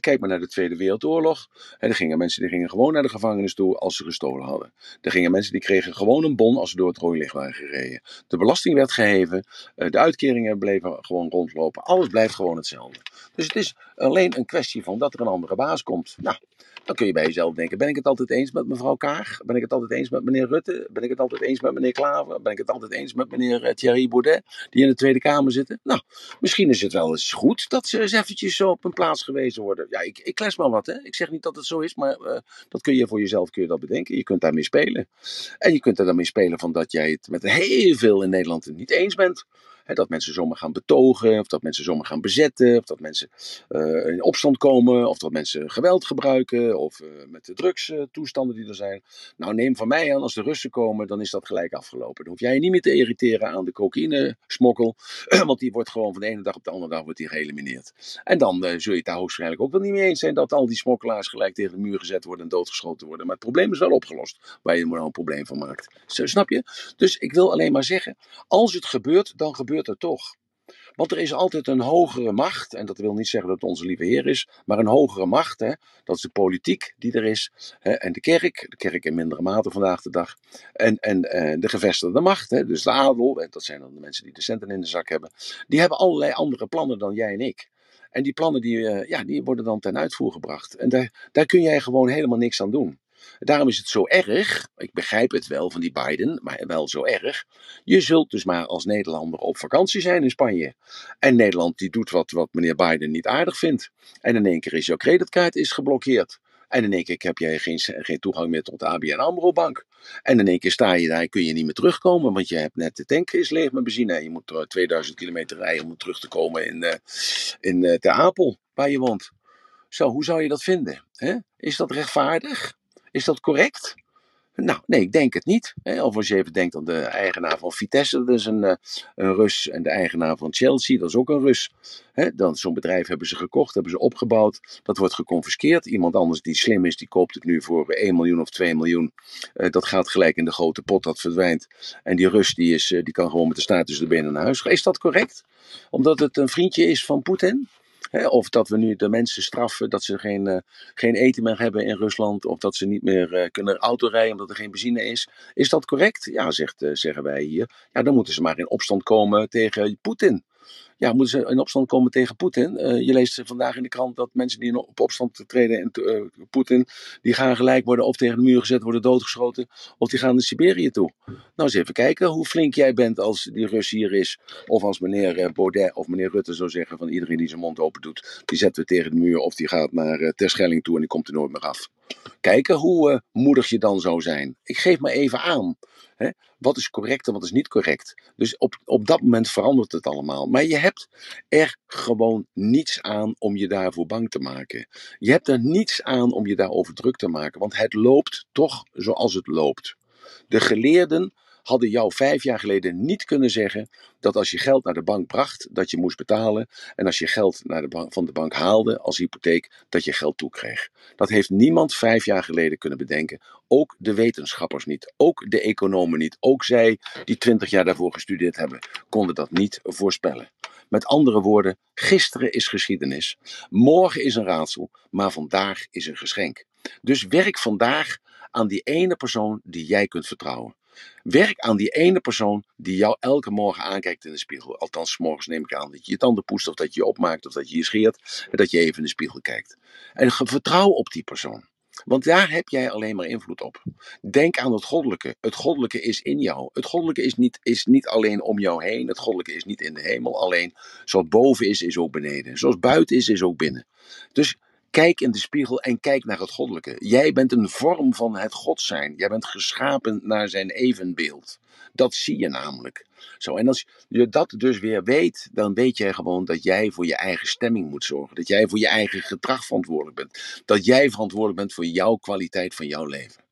Kijk maar naar de Tweede Wereldoorlog. Hè, Er gingen mensen die gingen gewoon naar de gevangenis toe als ze gestolen hadden. Er gingen mensen die kregen gewoon een bon als ze door het rode licht waren gereden. De belasting werd geheven. eh, De uitkeringen bleven gewoon rondlopen. Alles blijft gewoon hetzelfde. Dus het is alleen een kwestie van dat er een andere baas komt. Nou, dan kun je bij jezelf denken: ben ik het altijd eens met mevrouw Kaag? Ben ik het altijd eens met meneer Rutte? Ben ik het altijd eens met meneer Klaver? Ben ik het altijd eens met meneer eh, Thierry Baudet, die in de Tweede Kamer zitten? Nou, misschien is het wel eens goed dat ze eens eventjes zo op een plaats gewezen worden. Ja, ik, ik kles maar wat, hè. Ik zeg niet dat het zo is, maar eh, dat kun je voor jezelf kun je dat bedenken. Je kunt daarmee spelen. En je kunt er dan mee spelen van dat jij het met heel veel in Nederland niet eens bent. Dat mensen zomaar gaan betogen, of dat mensen zomaar gaan bezetten, of dat mensen eh, in opstand komen, of dat mensen geweld gebruiken, of eh, met de drugstoestanden die er zijn. Nou, neem van mij aan, als de Russen komen, dan is dat gelijk afgelopen. Dan hoef jij je niet meer te irriteren aan de cocaïne-smokkel, <clears throat> want die wordt gewoon van de ene dag op de andere dag wordt die geëlimineerd. En dan eh, zul je het daar hoogstwaarschijnlijk ook wel niet mee eens zijn dat al die smokkelaars gelijk tegen de muur gezet worden en doodgeschoten worden. Maar het probleem is wel opgelost, waar je er nou een probleem van maakt. Snap je? Dus ik wil alleen maar zeggen, als het gebeurt, dan gebeurt het toch. Want er is altijd een hogere macht, en dat wil niet zeggen dat het onze lieve Heer is, maar een hogere macht, hè, dat is de politiek die er is, hè, en de kerk, de kerk in mindere mate vandaag de dag, en, en eh, de gevestigde macht, hè, dus de adel, en dat zijn dan de mensen die de centen in de zak hebben, die hebben allerlei andere plannen dan jij en ik. En die plannen die, eh, ja, die worden dan ten uitvoer gebracht. En daar, daar kun jij gewoon helemaal niks aan doen. Daarom is het zo erg, ik begrijp het wel van die Biden, maar wel zo erg. Je zult dus maar als Nederlander op vakantie zijn in Spanje. En Nederland die doet wat, wat meneer Biden niet aardig vindt. En in één keer is jouw creditkaart is geblokkeerd. En in één keer heb jij geen, geen toegang meer tot de ABN AMRO bank. En in één keer sta je daar en kun je niet meer terugkomen. Want je hebt net de tank is leeg met benzine. En je moet er 2000 kilometer rijden om terug te komen in, uh, in Ter Apel, waar je woont. Zo, hoe zou je dat vinden? Is dat rechtvaardig? Is dat correct? Nou, nee, ik denk het niet. Of als je even denkt aan de eigenaar van Vitesse, dat is een, uh, een Rus. En de eigenaar van Chelsea, dat is ook een Rus. dan zo'n bedrijf hebben ze gekocht, hebben ze opgebouwd. Dat wordt geconfiskeerd. Iemand anders die slim is, die koopt het nu voor 1 miljoen of 2 miljoen. Uh, dat gaat gelijk in de grote pot, dat verdwijnt. En die Rus, die, is, uh, die kan gewoon met de staart tussen de benen naar huis. Is dat correct? Omdat het een vriendje is van Poetin? Of dat we nu de mensen straffen dat ze geen, uh, geen eten meer hebben in Rusland. Of dat ze niet meer uh, kunnen autorijden omdat er geen benzine is. Is dat correct? Ja, zegt, uh, zeggen wij hier. Ja, dan moeten ze maar in opstand komen tegen Poetin. Ja, moeten ze in opstand komen tegen Poetin? je leest vandaag in de krant dat mensen die op opstand treden en Poetin, die gaan gelijk worden of tegen de muur gezet, worden doodgeschoten, of die gaan naar Siberië toe. Nou, eens even kijken hoe flink jij bent als die Rus hier is. Of als meneer Baudet of meneer Rutte zou zeggen van iedereen die zijn mond open doet, die zetten we tegen de muur of die gaat naar uh, Terschelling toe en die komt er nooit meer af. Kijken hoe moedig je dan zou zijn. Ik geef maar even aan. Wat is correct en wat is niet correct? Dus op, op dat moment verandert het allemaal. Maar je hebt er gewoon niets aan om je daarvoor bang te maken. Je hebt er niets aan om je daarover druk te maken, want het loopt toch zoals het loopt. De geleerden hadden jou vijf jaar geleden niet kunnen zeggen dat als je geld naar de bank bracht, dat je moest betalen. En als je geld naar de bank, van de bank haalde als hypotheek, dat je geld toekreeg. Dat heeft niemand vijf jaar geleden kunnen bedenken. Ook de wetenschappers niet. Ook de economen niet. Ook zij die twintig jaar daarvoor gestudeerd hebben, konden dat niet voorspellen. Met andere woorden, gisteren is geschiedenis. Morgen is een raadsel, maar vandaag is een geschenk. Dus werk vandaag aan die ene persoon die jij kunt vertrouwen. Werk aan die ene persoon die jou elke morgen aankijkt in de spiegel. Althans, morgens neem ik aan dat je je tanden poest, of dat je je opmaakt, of dat je je scheert. En dat je even in de spiegel kijkt. En vertrouw op die persoon. Want daar heb jij alleen maar invloed op. Denk aan het goddelijke. Het goddelijke is in jou. Het goddelijke is niet, is niet alleen om jou heen. Het goddelijke is niet in de hemel alleen. Zoals boven is, is ook beneden. Zoals buiten is, is ook binnen. Dus kijk in de spiegel en kijk naar het goddelijke. Jij bent een vorm van het God zijn. Jij bent geschapen naar zijn evenbeeld. Dat zie je namelijk. Zo, en als je dat dus weer weet, dan weet jij gewoon dat jij voor je eigen stemming moet zorgen. Dat jij voor je eigen gedrag verantwoordelijk bent. Dat jij verantwoordelijk bent voor jouw kwaliteit van jouw leven.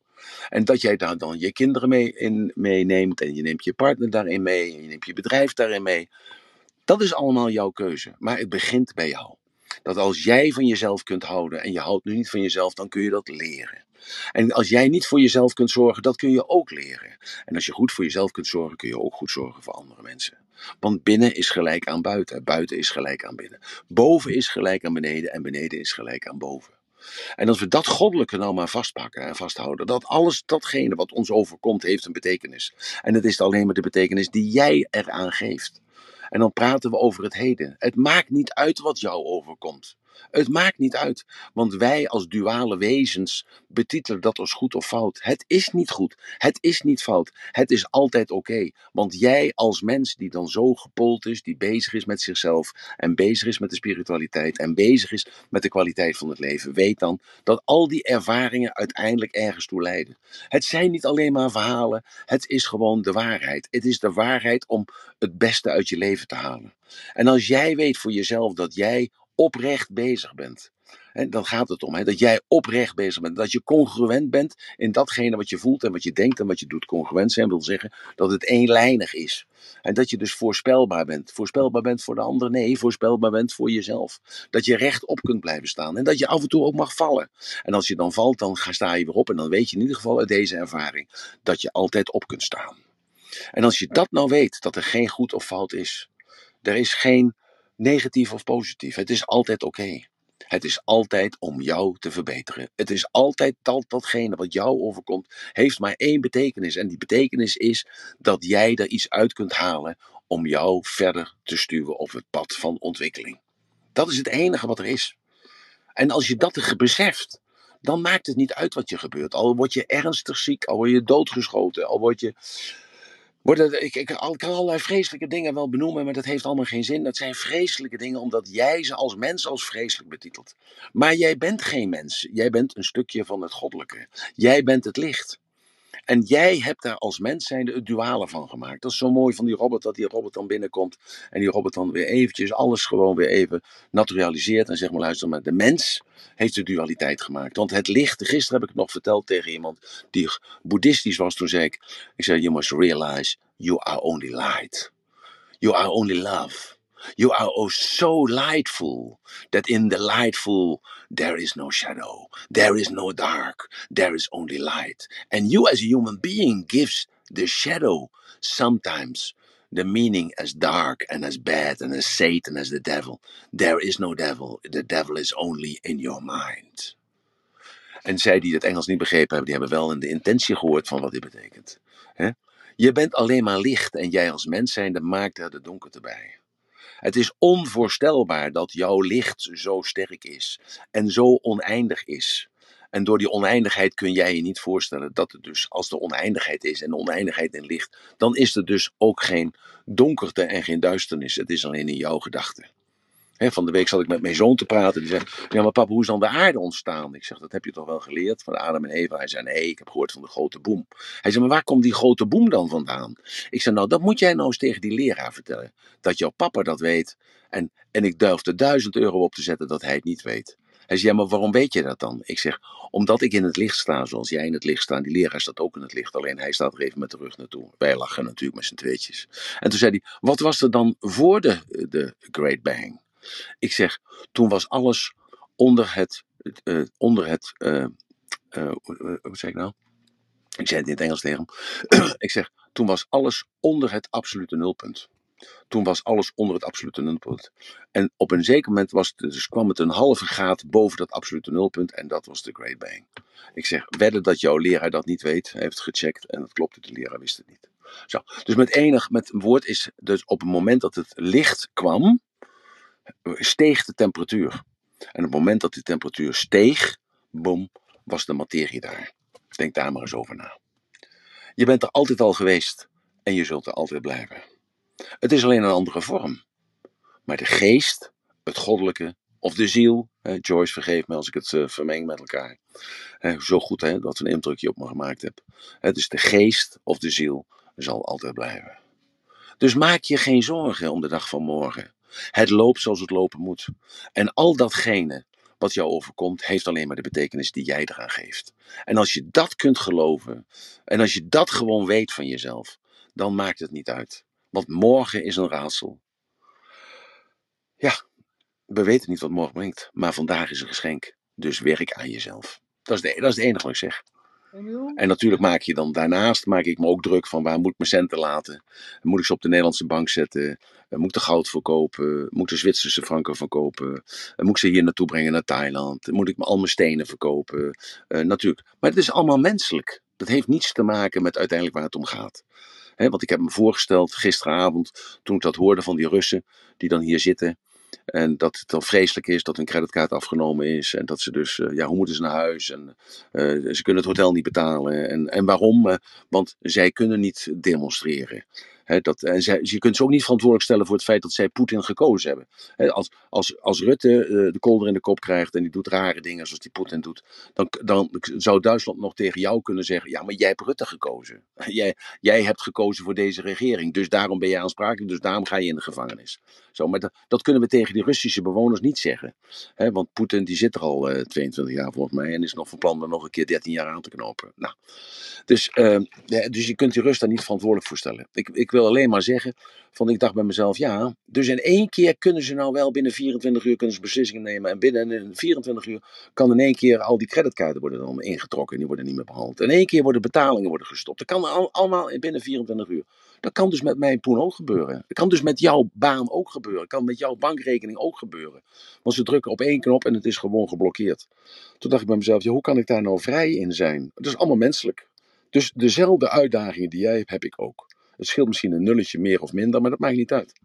En dat jij daar dan je kinderen mee in meeneemt en je neemt je partner daarin mee en je neemt je bedrijf daarin mee. Dat is allemaal jouw keuze, maar het begint bij jou. Dat als jij van jezelf kunt houden en je houdt nu niet van jezelf, dan kun je dat leren. En als jij niet voor jezelf kunt zorgen, dat kun je ook leren. En als je goed voor jezelf kunt zorgen, kun je ook goed zorgen voor andere mensen. Want binnen is gelijk aan buiten, buiten is gelijk aan binnen. Boven is gelijk aan beneden en beneden is gelijk aan boven. En als we dat goddelijke nou maar vastpakken en vasthouden, dat alles, datgene wat ons overkomt, heeft een betekenis. En het is alleen maar de betekenis die jij eraan geeft. En dan praten we over het heden. Het maakt niet uit wat jou overkomt. Het maakt niet uit, want wij als duale wezens betitelen dat als goed of fout. Het is niet goed, het is niet fout, het is altijd oké. Want jij als mens die dan zo gepold is, die bezig is met zichzelf en bezig is met de spiritualiteit en bezig is met de kwaliteit van het leven, weet dan dat al die ervaringen uiteindelijk ergens toe leiden. Het zijn niet alleen maar verhalen, het is gewoon de waarheid. Het is de waarheid om het beste uit je leven te halen. En als jij weet voor jezelf dat jij oprecht bezig bent. En dan gaat het om hè, dat jij oprecht bezig bent. Dat je congruent bent in datgene wat je voelt en wat je denkt en wat je doet. Congruent zijn wil zeggen dat het eenlijnig is. En dat je dus voorspelbaar bent. Voorspelbaar bent voor de ander? Nee, voorspelbaar bent voor jezelf. Dat je rechtop kunt blijven staan. En dat je af en toe ook mag vallen. En als je dan valt, dan sta je weer op. En dan weet je in ieder geval uit deze ervaring dat je altijd op kunt staan. En als je dat nou weet, dat er geen goed of fout is. Er is geen negatief of positief. Het is altijd oké. Het is altijd om jou te verbeteren. Het is altijd dat datgene wat jou overkomt, heeft maar één betekenis. En die betekenis is dat jij er iets uit kunt halen om jou verder te stuwen op het pad van ontwikkeling. Dat is het enige wat er is. En als je dat beseft, dan maakt het niet uit wat je gebeurt. Al word je ernstig ziek, al word je doodgeschoten, al word je worden, ik, ik, kan allerlei vreselijke dingen wel benoemen, maar dat heeft allemaal geen zin. Dat zijn vreselijke dingen omdat jij ze als mens als vreselijk betitelt. Maar jij bent geen mens. Jij bent een stukje van het goddelijke. Jij bent het licht. En jij hebt daar als mens zijnde het duale van gemaakt. Dat is zo mooi van die robot, dat die robot dan binnenkomt en die robot dan weer eventjes alles gewoon weer even naturaliseert en zegt maar luister maar, de mens heeft de dualiteit gemaakt. Want het licht, gisteren heb ik het nog verteld tegen iemand die boeddhistisch was, toen zei ik, ik zei, you must realize you are only light. You are only love. You are oh so lightful that in the lightful there is no shadow, there is no dark, there is only light. And you as a human being gives the shadow sometimes the meaning as dark and as bad and as Satan as the devil. There is no devil. The devil is only in your mind. En zij die het Engels niet begrepen hebben, die hebben wel de intentie gehoord van wat dit betekent. Je bent alleen maar licht en jij als mens zijnde maakt er de donkerte bij. Het is onvoorstelbaar dat jouw licht zo sterk is en zo oneindig is. En door die oneindigheid kun jij je niet voorstellen dat het dus, als er oneindigheid is en oneindigheid in licht, dan is er dus ook geen donkerte en geen duisternis. Het is alleen in jouw gedachten. Van de week zat ik met mijn zoon te praten. Die zei: Ja, maar papa, hoe is dan de aarde ontstaan? Ik zeg: Dat heb je toch wel geleerd van Adam en Eva? Hij zei: Nee, ik heb gehoord van de grote boom. Hij zei: Maar waar komt die grote boom dan vandaan? Ik zei: Nou, dat moet jij nou eens tegen die leraar vertellen. Dat jouw papa dat weet. En, en ik er duizend euro op te zetten dat hij het niet weet. Hij zei, ja, maar waarom weet je dat dan? Ik zeg, omdat ik in het licht sta, zoals jij in het licht staat. Die leraar staat ook in het licht, alleen hij staat er even met de rug naartoe. Wij lachen natuurlijk met z'n tweetjes. En toen zei hij, wat was er dan voor de, de Great Bang? Ik zeg, toen was alles onder het, uh, onder het, uh, hoe zeg ik nou? Ik zei het in het Engels tegen hem. <clears throat> ik zeg, toen was alles onder het absolute nulpunt. Toen was alles onder het absolute nulpunt. En op een zeker moment was het, dus kwam het een halve graad boven dat absolute nulpunt. En dat was de Great Bang. Ik zeg, wedden dat jouw leraar dat niet weet. Hij heeft gecheckt en dat klopte. De leraar wist het niet. Zo, dus met enig, met woord is, dus op het moment dat het licht kwam, steeg de temperatuur. En op het moment dat die temperatuur steeg, boom, was de materie daar. Denk daar maar eens over na. Je bent er altijd al geweest en je zult er altijd blijven. Het is alleen een andere vorm. Maar de geest, het goddelijke of de ziel, Joyce vergeef me als ik het uh, vermeng met elkaar. zo goed hè, dat een indrukje op me gemaakt heb. Het is de geest of de ziel zal altijd blijven. Dus maak je geen zorgen om de dag van morgen. Het loopt zoals het lopen moet. En al datgene wat jou overkomt, heeft alleen maar de betekenis die jij eraan geeft. En als je dat kunt geloven, en als je dat gewoon weet van jezelf, dan maakt het niet uit. Want morgen is een raadsel. Ja, we weten niet wat morgen brengt, maar vandaag is een geschenk. Dus werk aan jezelf. Dat is, de, dat is het enige wat ik zeg. En natuurlijk maak je dan daarnaast maak ik me ook druk van waar moet ik mijn centen laten? Moet ik ze op de Nederlandse bank zetten? Moet ik de goud verkopen? Moet ik de Zwitserse franken verkopen? Moet ik ze hier naartoe brengen naar Thailand? Moet ik al mijn stenen verkopen? Uh, natuurlijk. Maar het is allemaal menselijk. Dat heeft niets te maken met uiteindelijk waar het om gaat. Want ik heb me voorgesteld gisteravond, toen ik dat hoorde van die Russen die dan hier zitten. En dat het dan vreselijk is dat hun creditcard afgenomen is. En dat ze dus, uh, ja, hoe moeten ze naar huis? En uh, ze kunnen het hotel niet betalen. En, en waarom? Uh, want zij kunnen niet demonstreren dat, en zij, je kunt ze ook niet verantwoordelijk stellen voor het feit dat zij Poetin gekozen hebben. als, als, als Rutte uh, de kolder in de kop krijgt en die doet rare dingen zoals die Poetin doet, dan, dan zou Duitsland nog tegen jou kunnen zeggen: Ja, maar jij hebt Rutte gekozen. <laughs> Jij, jij hebt gekozen voor deze regering, dus daarom ben jij aansprakelijk, dus daarom ga je in de gevangenis. Zo, maar dat, kunnen we tegen die Russische bewoners niet zeggen. want Poetin die zit er al uh, 22 jaar volgens mij en is nog van plan er nog een keer 13 jaar aan te knopen. Nou, dus, ja, dus je kunt die Rus daar niet verantwoordelijk voor stellen. Ik, ik wil wil alleen maar zeggen, van ik dacht bij mezelf, ja, dus in één keer kunnen ze nou wel binnen 24 uur kunnen beslissingen nemen. En binnen 24 uur kan in één keer al die creditkaarten worden dan ingetrokken en die worden niet meer behandeld. In één keer worden betalingen worden gestopt. Dat kan al, allemaal binnen 24 uur. Dat kan dus met mijn poen ook gebeuren. Dat kan dus met jouw baan ook gebeuren. Dat kan met jouw bankrekening ook gebeuren. Want ze drukken op één knop en het is gewoon geblokkeerd. Toen dacht ik bij mezelf, ja, hoe kan ik daar nou vrij in zijn? Het is allemaal menselijk. Dus dezelfde uitdagingen die jij hebt, heb ik ook. Het scheelt misschien een nulletje meer of minder, maar dat maakt niet uit.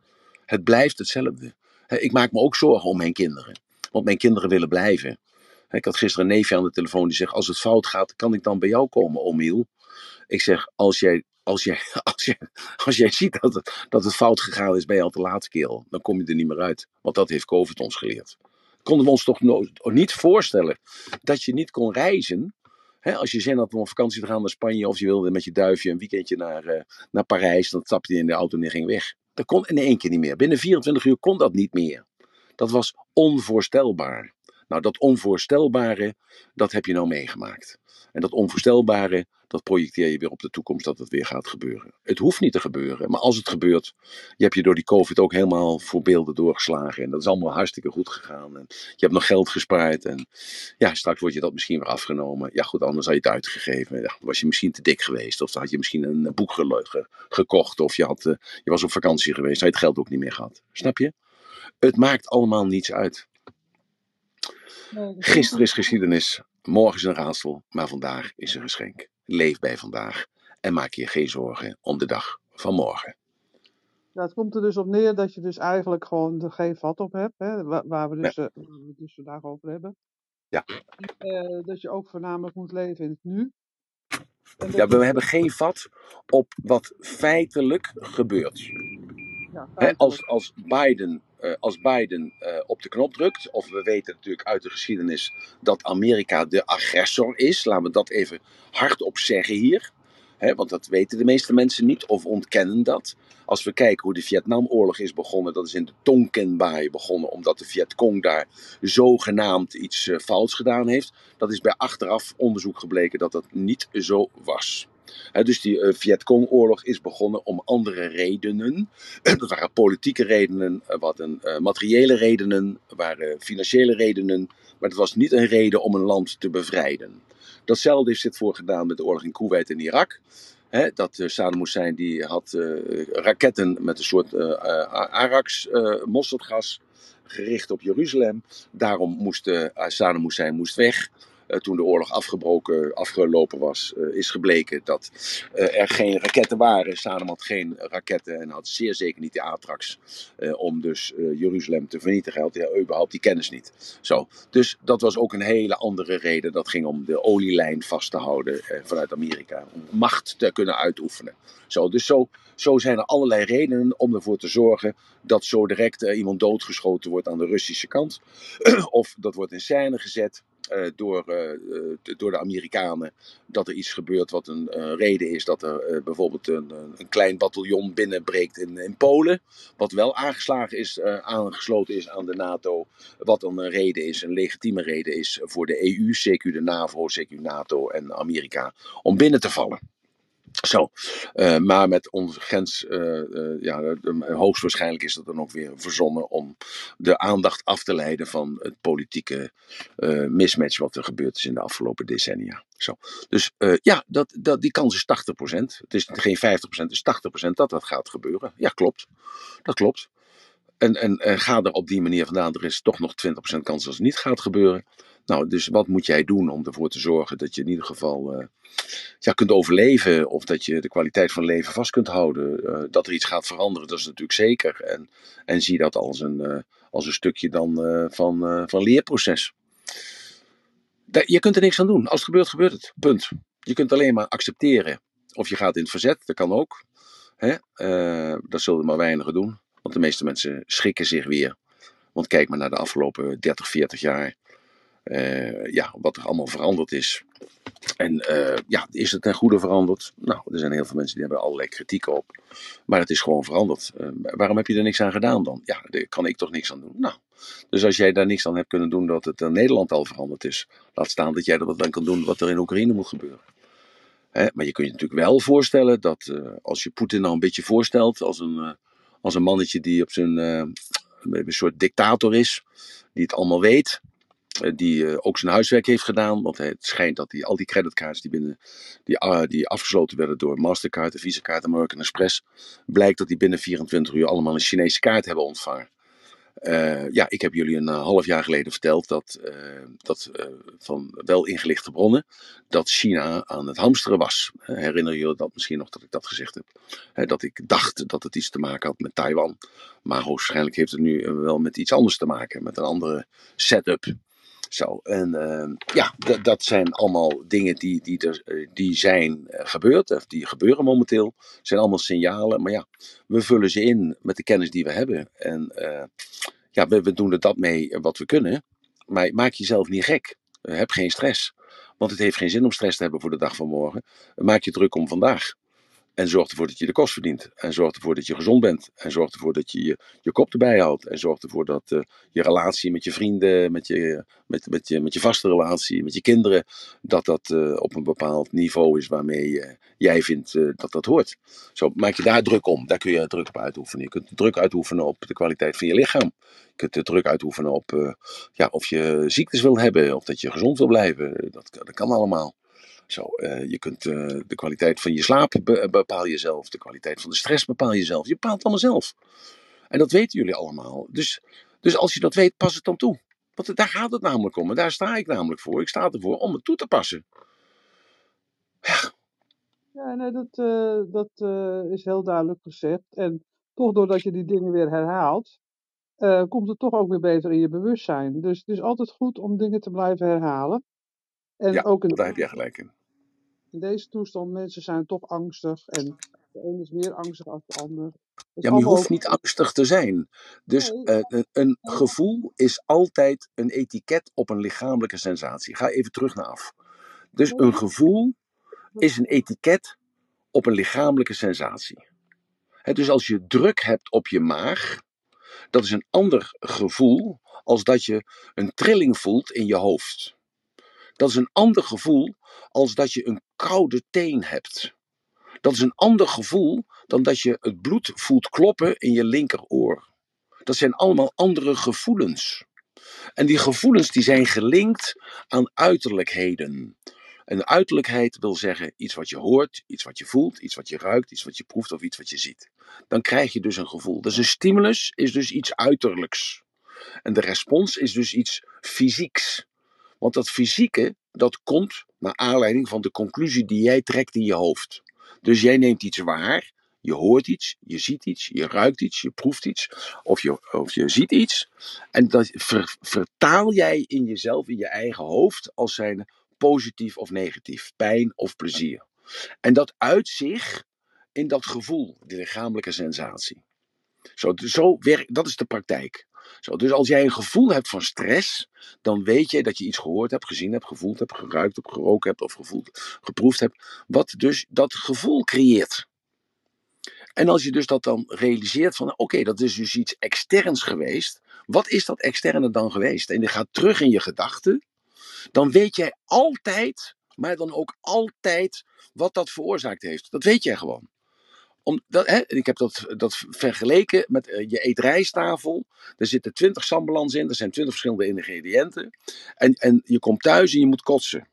Het blijft hetzelfde. Ik maak me ook zorgen om mijn kinderen. Want mijn kinderen willen blijven. Ik had gisteren een neefje aan de telefoon die zegt: Als het fout gaat, kan ik dan bij jou komen, Omiel? Ik zeg: Als jij, als jij, <laughs> als jij, als jij ziet dat het, dat het fout gegaan is, ben je al te laat, kerel. Dan kom je er niet meer uit. Want dat heeft COVID ons geleerd. Konden we ons toch niet voorstellen dat je niet kon reizen als je zin had om op vakantie te gaan naar Spanje of je wilde met je duifje een weekendje naar, uh, naar Parijs, dan stapte je in de auto en je ging weg. Dat kon in één keer niet meer. Binnen 24 uur kon dat niet meer. Dat was onvoorstelbaar. Nou, dat onvoorstelbare, dat heb je nou meegemaakt. En dat onvoorstelbare, dat projecteer je weer op de toekomst dat het weer gaat gebeuren. Het hoeft niet te gebeuren, maar als het gebeurt, je hebt je door die COVID ook helemaal voor beelden doorgeslagen. En dat is allemaal hartstikke goed gegaan. En je hebt nog geld gespaard. En ja, straks wordt je dat misschien weer afgenomen. Ja, goed, anders had je het uitgegeven. Ja, was je misschien te dik geweest. Of dan had je misschien een boek ge gekocht. Of je, had, uh, je was op vakantie geweest. Had je het geld ook niet meer gehad. Snap je? Het maakt allemaal niets uit. Gisteren is geschiedenis, morgen is een raadsel, maar vandaag is een geschenk. Leef bij vandaag en maak je geen zorgen om de dag van morgen. Ja, het komt er dus op neer dat je dus eigenlijk gewoon er geen vat op hebt, hè, waar, we dus, ja. uh, waar we het dus vandaag over hebben. Ja. Uh, dat je ook voornamelijk moet leven in het nu. Ja, we hebben geen vat op wat feitelijk gebeurt. Ja, feitelijk. als, als Biden als Biden uh, op de knop drukt, of we weten natuurlijk uit de geschiedenis dat Amerika de agressor is, laten we dat even hardop zeggen hier. Want dat weten de meeste mensen niet of ontkennen dat. Als we kijken hoe de Vietnamoorlog is begonnen, dat is in de Tonkinbaai begonnen, omdat de Vietcong daar zogenaamd iets uh, fout gedaan heeft. Dat is bij achteraf onderzoek gebleken dat dat niet zo was dus die uh, Vietcong-oorlog is begonnen om andere redenen. <clears throat> dat waren politieke redenen, uh, wat een, uh, materiële redenen, waren financiële redenen. Maar het was niet een reden om een land te bevrijden. Datzelfde heeft dit voor gedaan met de oorlog in Kuwait en Irak. Dat Saddam Hussein die had raketten met een soort Arax mosterdgas gericht op Jeruzalem. Daarom moest Saddam Hussein moest weg. Eh, toen de oorlog afgebroken, afgelopen was, eh, is gebleken dat eh, er geen raketten waren. Saddam had geen raketten en had zeer zeker niet de Atrax om dus Jeruzalem te vernietigen. Hij had überhaupt die kennis niet. Zo. Dus dat was ook een hele andere reden. Dat ging om de olielijn vast te houden vanuit Amerika. Om macht te kunnen uitoefenen. Zo, dus zo, zo zijn er allerlei redenen om ervoor te zorgen dat zo direct iemand doodgeschoten wordt aan de Russische kant. <clears throat> of dat wordt in scène gezet. Uh, door, uh, door de Amerikanen dat er iets gebeurt wat een reden is dat er bijvoorbeeld een, een klein bataljon binnenbreekt in, in Polen, wat wel aangeslagen is, aangesloten is aan de NATO, wat een reden is, een legitieme reden is voor de EU, CQ de NAVO, CQ NATO en Amerika om binnen te vallen. Zo, uh, maar met onze grens, uh, uh, ja, hoogstwaarschijnlijk is dat dan ook weer verzonnen om de aandacht af te leiden van het politieke mismatch wat er gebeurd is in de afgelopen decennia. Zo. Dus ja, dat, dat, die kans is 80%. Het is geen 50%, het is 80% dat dat gaat gebeuren. Ja, klopt. Dat klopt. En, en, en ga er op die manier vandaan, er is toch nog 20% kans dat het niet gaat gebeuren. Nou, dus wat moet jij doen om ervoor te zorgen dat je in ieder geval uh, ja, kunt overleven of dat je de kwaliteit van leven vast kunt houden? Uh, dat er iets gaat veranderen, dat is natuurlijk zeker. En, en zie dat als een, uh, als een stukje dan van, van leerproces. je kunt er niks aan doen. Als het gebeurt, gebeurt het. Punt. Je kunt alleen maar accepteren. Of je gaat in het verzet, dat kan ook. Hè? dat zullen maar weinigen doen. Want de meeste mensen schrikken zich weer. Want kijk maar naar de afgelopen 30, 40 jaar uh, ja, wat er allemaal veranderd is. En uh, ja, is het ten goede veranderd? Nou, er zijn heel veel mensen die hebben allerlei kritiek op. Maar het is gewoon veranderd. Uh, waarom heb je er niks aan gedaan dan? Ja, daar kan ik toch niks aan doen. Nou, dus als jij daar niks aan hebt kunnen doen dat het in Nederland al veranderd is, laat staan dat jij er wat aan kan doen wat er in Oekraïne moet gebeuren. Hè? Maar je kunt je natuurlijk wel voorstellen dat als je Poetin nou een beetje voorstelt als een, als een mannetje die op zijn een soort dictator is, die het allemaal weet eh, die uh, ook zijn huiswerk heeft gedaan. Want het schijnt dat die, al die creditcards die, binnen, die, uh, die afgesloten werden door Mastercard, de Visa kaart, American Express, blijkt dat die binnen 24 uur allemaal een Chinese kaart hebben ontvangen. Uh, ja, ik heb jullie een half jaar geleden verteld dat, dat van wel ingelichte bronnen, dat China aan het hamsteren was. herinner je dat misschien nog dat ik dat gezegd heb? dat ik dacht dat het iets te maken had met Taiwan. Maar hoogstwaarschijnlijk heeft het nu wel met iets anders te maken, met een andere setup. Zo, en uh, ja, dat zijn allemaal dingen die, die, er, eh, die zijn eh, gebeurd, of die gebeuren momenteel. zijn allemaal signalen, maar ja, we vullen ze in met de kennis die we hebben. En uh, ja, we, we doen er dat mee wat we kunnen. Maar maak jezelf niet gek. heb geen stress. Want het heeft geen zin om stress te hebben voor de dag van morgen. Maak je druk om vandaag. En zorg ervoor dat je de kost verdient. En zorg ervoor dat je gezond bent. En zorg ervoor dat je je, je kop erbij houdt. En zorg ervoor dat uh, je relatie met je vrienden, met je, met, met, je, met je vaste relatie, met je kinderen, dat dat uh, op een bepaald niveau is waarmee uh, jij vindt dat dat hoort. Zo maak je daar druk om. Daar kun je druk op uitoefenen. Je kunt druk uitoefenen op de kwaliteit van je lichaam. Je kunt druk uitoefenen op ja, of je ziektes wil hebben of dat je gezond wil blijven. Dat, dat kan allemaal. Zo, uh, je kunt uh, de kwaliteit van je slaap be bepaal je zelf. De kwaliteit van de stress bepaal je zelf. Je bepaalt allemaal zelf. En dat weten jullie allemaal. Dus, dus als je dat weet, pas het dan toe. Want daar gaat het namelijk om. En daar sta ik namelijk voor. Ik sta ervoor om het toe te passen. Ja. Ja, nee, dat, dat is heel duidelijk gezegd. En toch doordat je die dingen weer herhaalt, komt het toch ook weer beter in je bewustzijn. Dus het is altijd goed om dingen te blijven herhalen. En ja, ook in, daar heb jij gelijk in. In deze toestand, mensen zijn toch angstig. En de een is meer angstig dan de ander. ja, maar je hoeft niet angstig te zijn. Dus nee. uh, een gevoel is altijd een etiket op een lichamelijke sensatie. Ga even terug naar af. Dus een gevoel is een etiket op een lichamelijke sensatie. He, dus als je druk hebt op je maag, dat is een ander gevoel als dat je een trilling voelt in je hoofd. Dat is een ander gevoel als dat je een koude teen hebt. Dat is een ander gevoel dan dat je het bloed voelt kloppen in je linkeroor. Dat zijn allemaal andere gevoelens. En die gevoelens die zijn gelinkt aan uiterlijkheden. En uiterlijkheid wil zeggen iets wat je hoort, iets wat je voelt, iets wat je ruikt, iets wat je proeft of iets wat je ziet. Dan krijg je dus een gevoel. Dus een stimulus is dus iets uiterlijks. En de respons is dus iets fysieks. Want dat fysieke, dat komt naar aanleiding van de conclusie die jij trekt in je hoofd. Dus jij neemt iets waar, je hoort iets, je ziet iets, je ruikt iets, je proeft iets, of je, of je ziet iets. En dat ver- vertaal jij in jezelf, in je eigen hoofd, als zijn positief of negatief, pijn of plezier. En dat uit zich in dat gevoel, die lichamelijke sensatie. Zo, zo werkt, dat is de praktijk. Zo, dus als jij een gevoel hebt van stress, dan weet je dat je iets gehoord hebt, gezien hebt, gevoeld hebt, geruikt hebt, geroken hebt of gevoeld, geproefd hebt. Wat dus dat gevoel creëert. En als je dus dat dan realiseert van, oké, dat is dus iets externs geweest. Wat is dat externe dan geweest? En je gaat terug in je gedachten. Dan weet jij altijd, maar dan ook altijd wat dat veroorzaakt heeft. Dat weet jij gewoon. Om, dat, hè, ik heb dat, dat vergeleken met uh, je eetrijsttafel. Er zitten twintig sambalans in, er zijn twintig verschillende ingrediënten. En, en je komt thuis en je moet kotsen.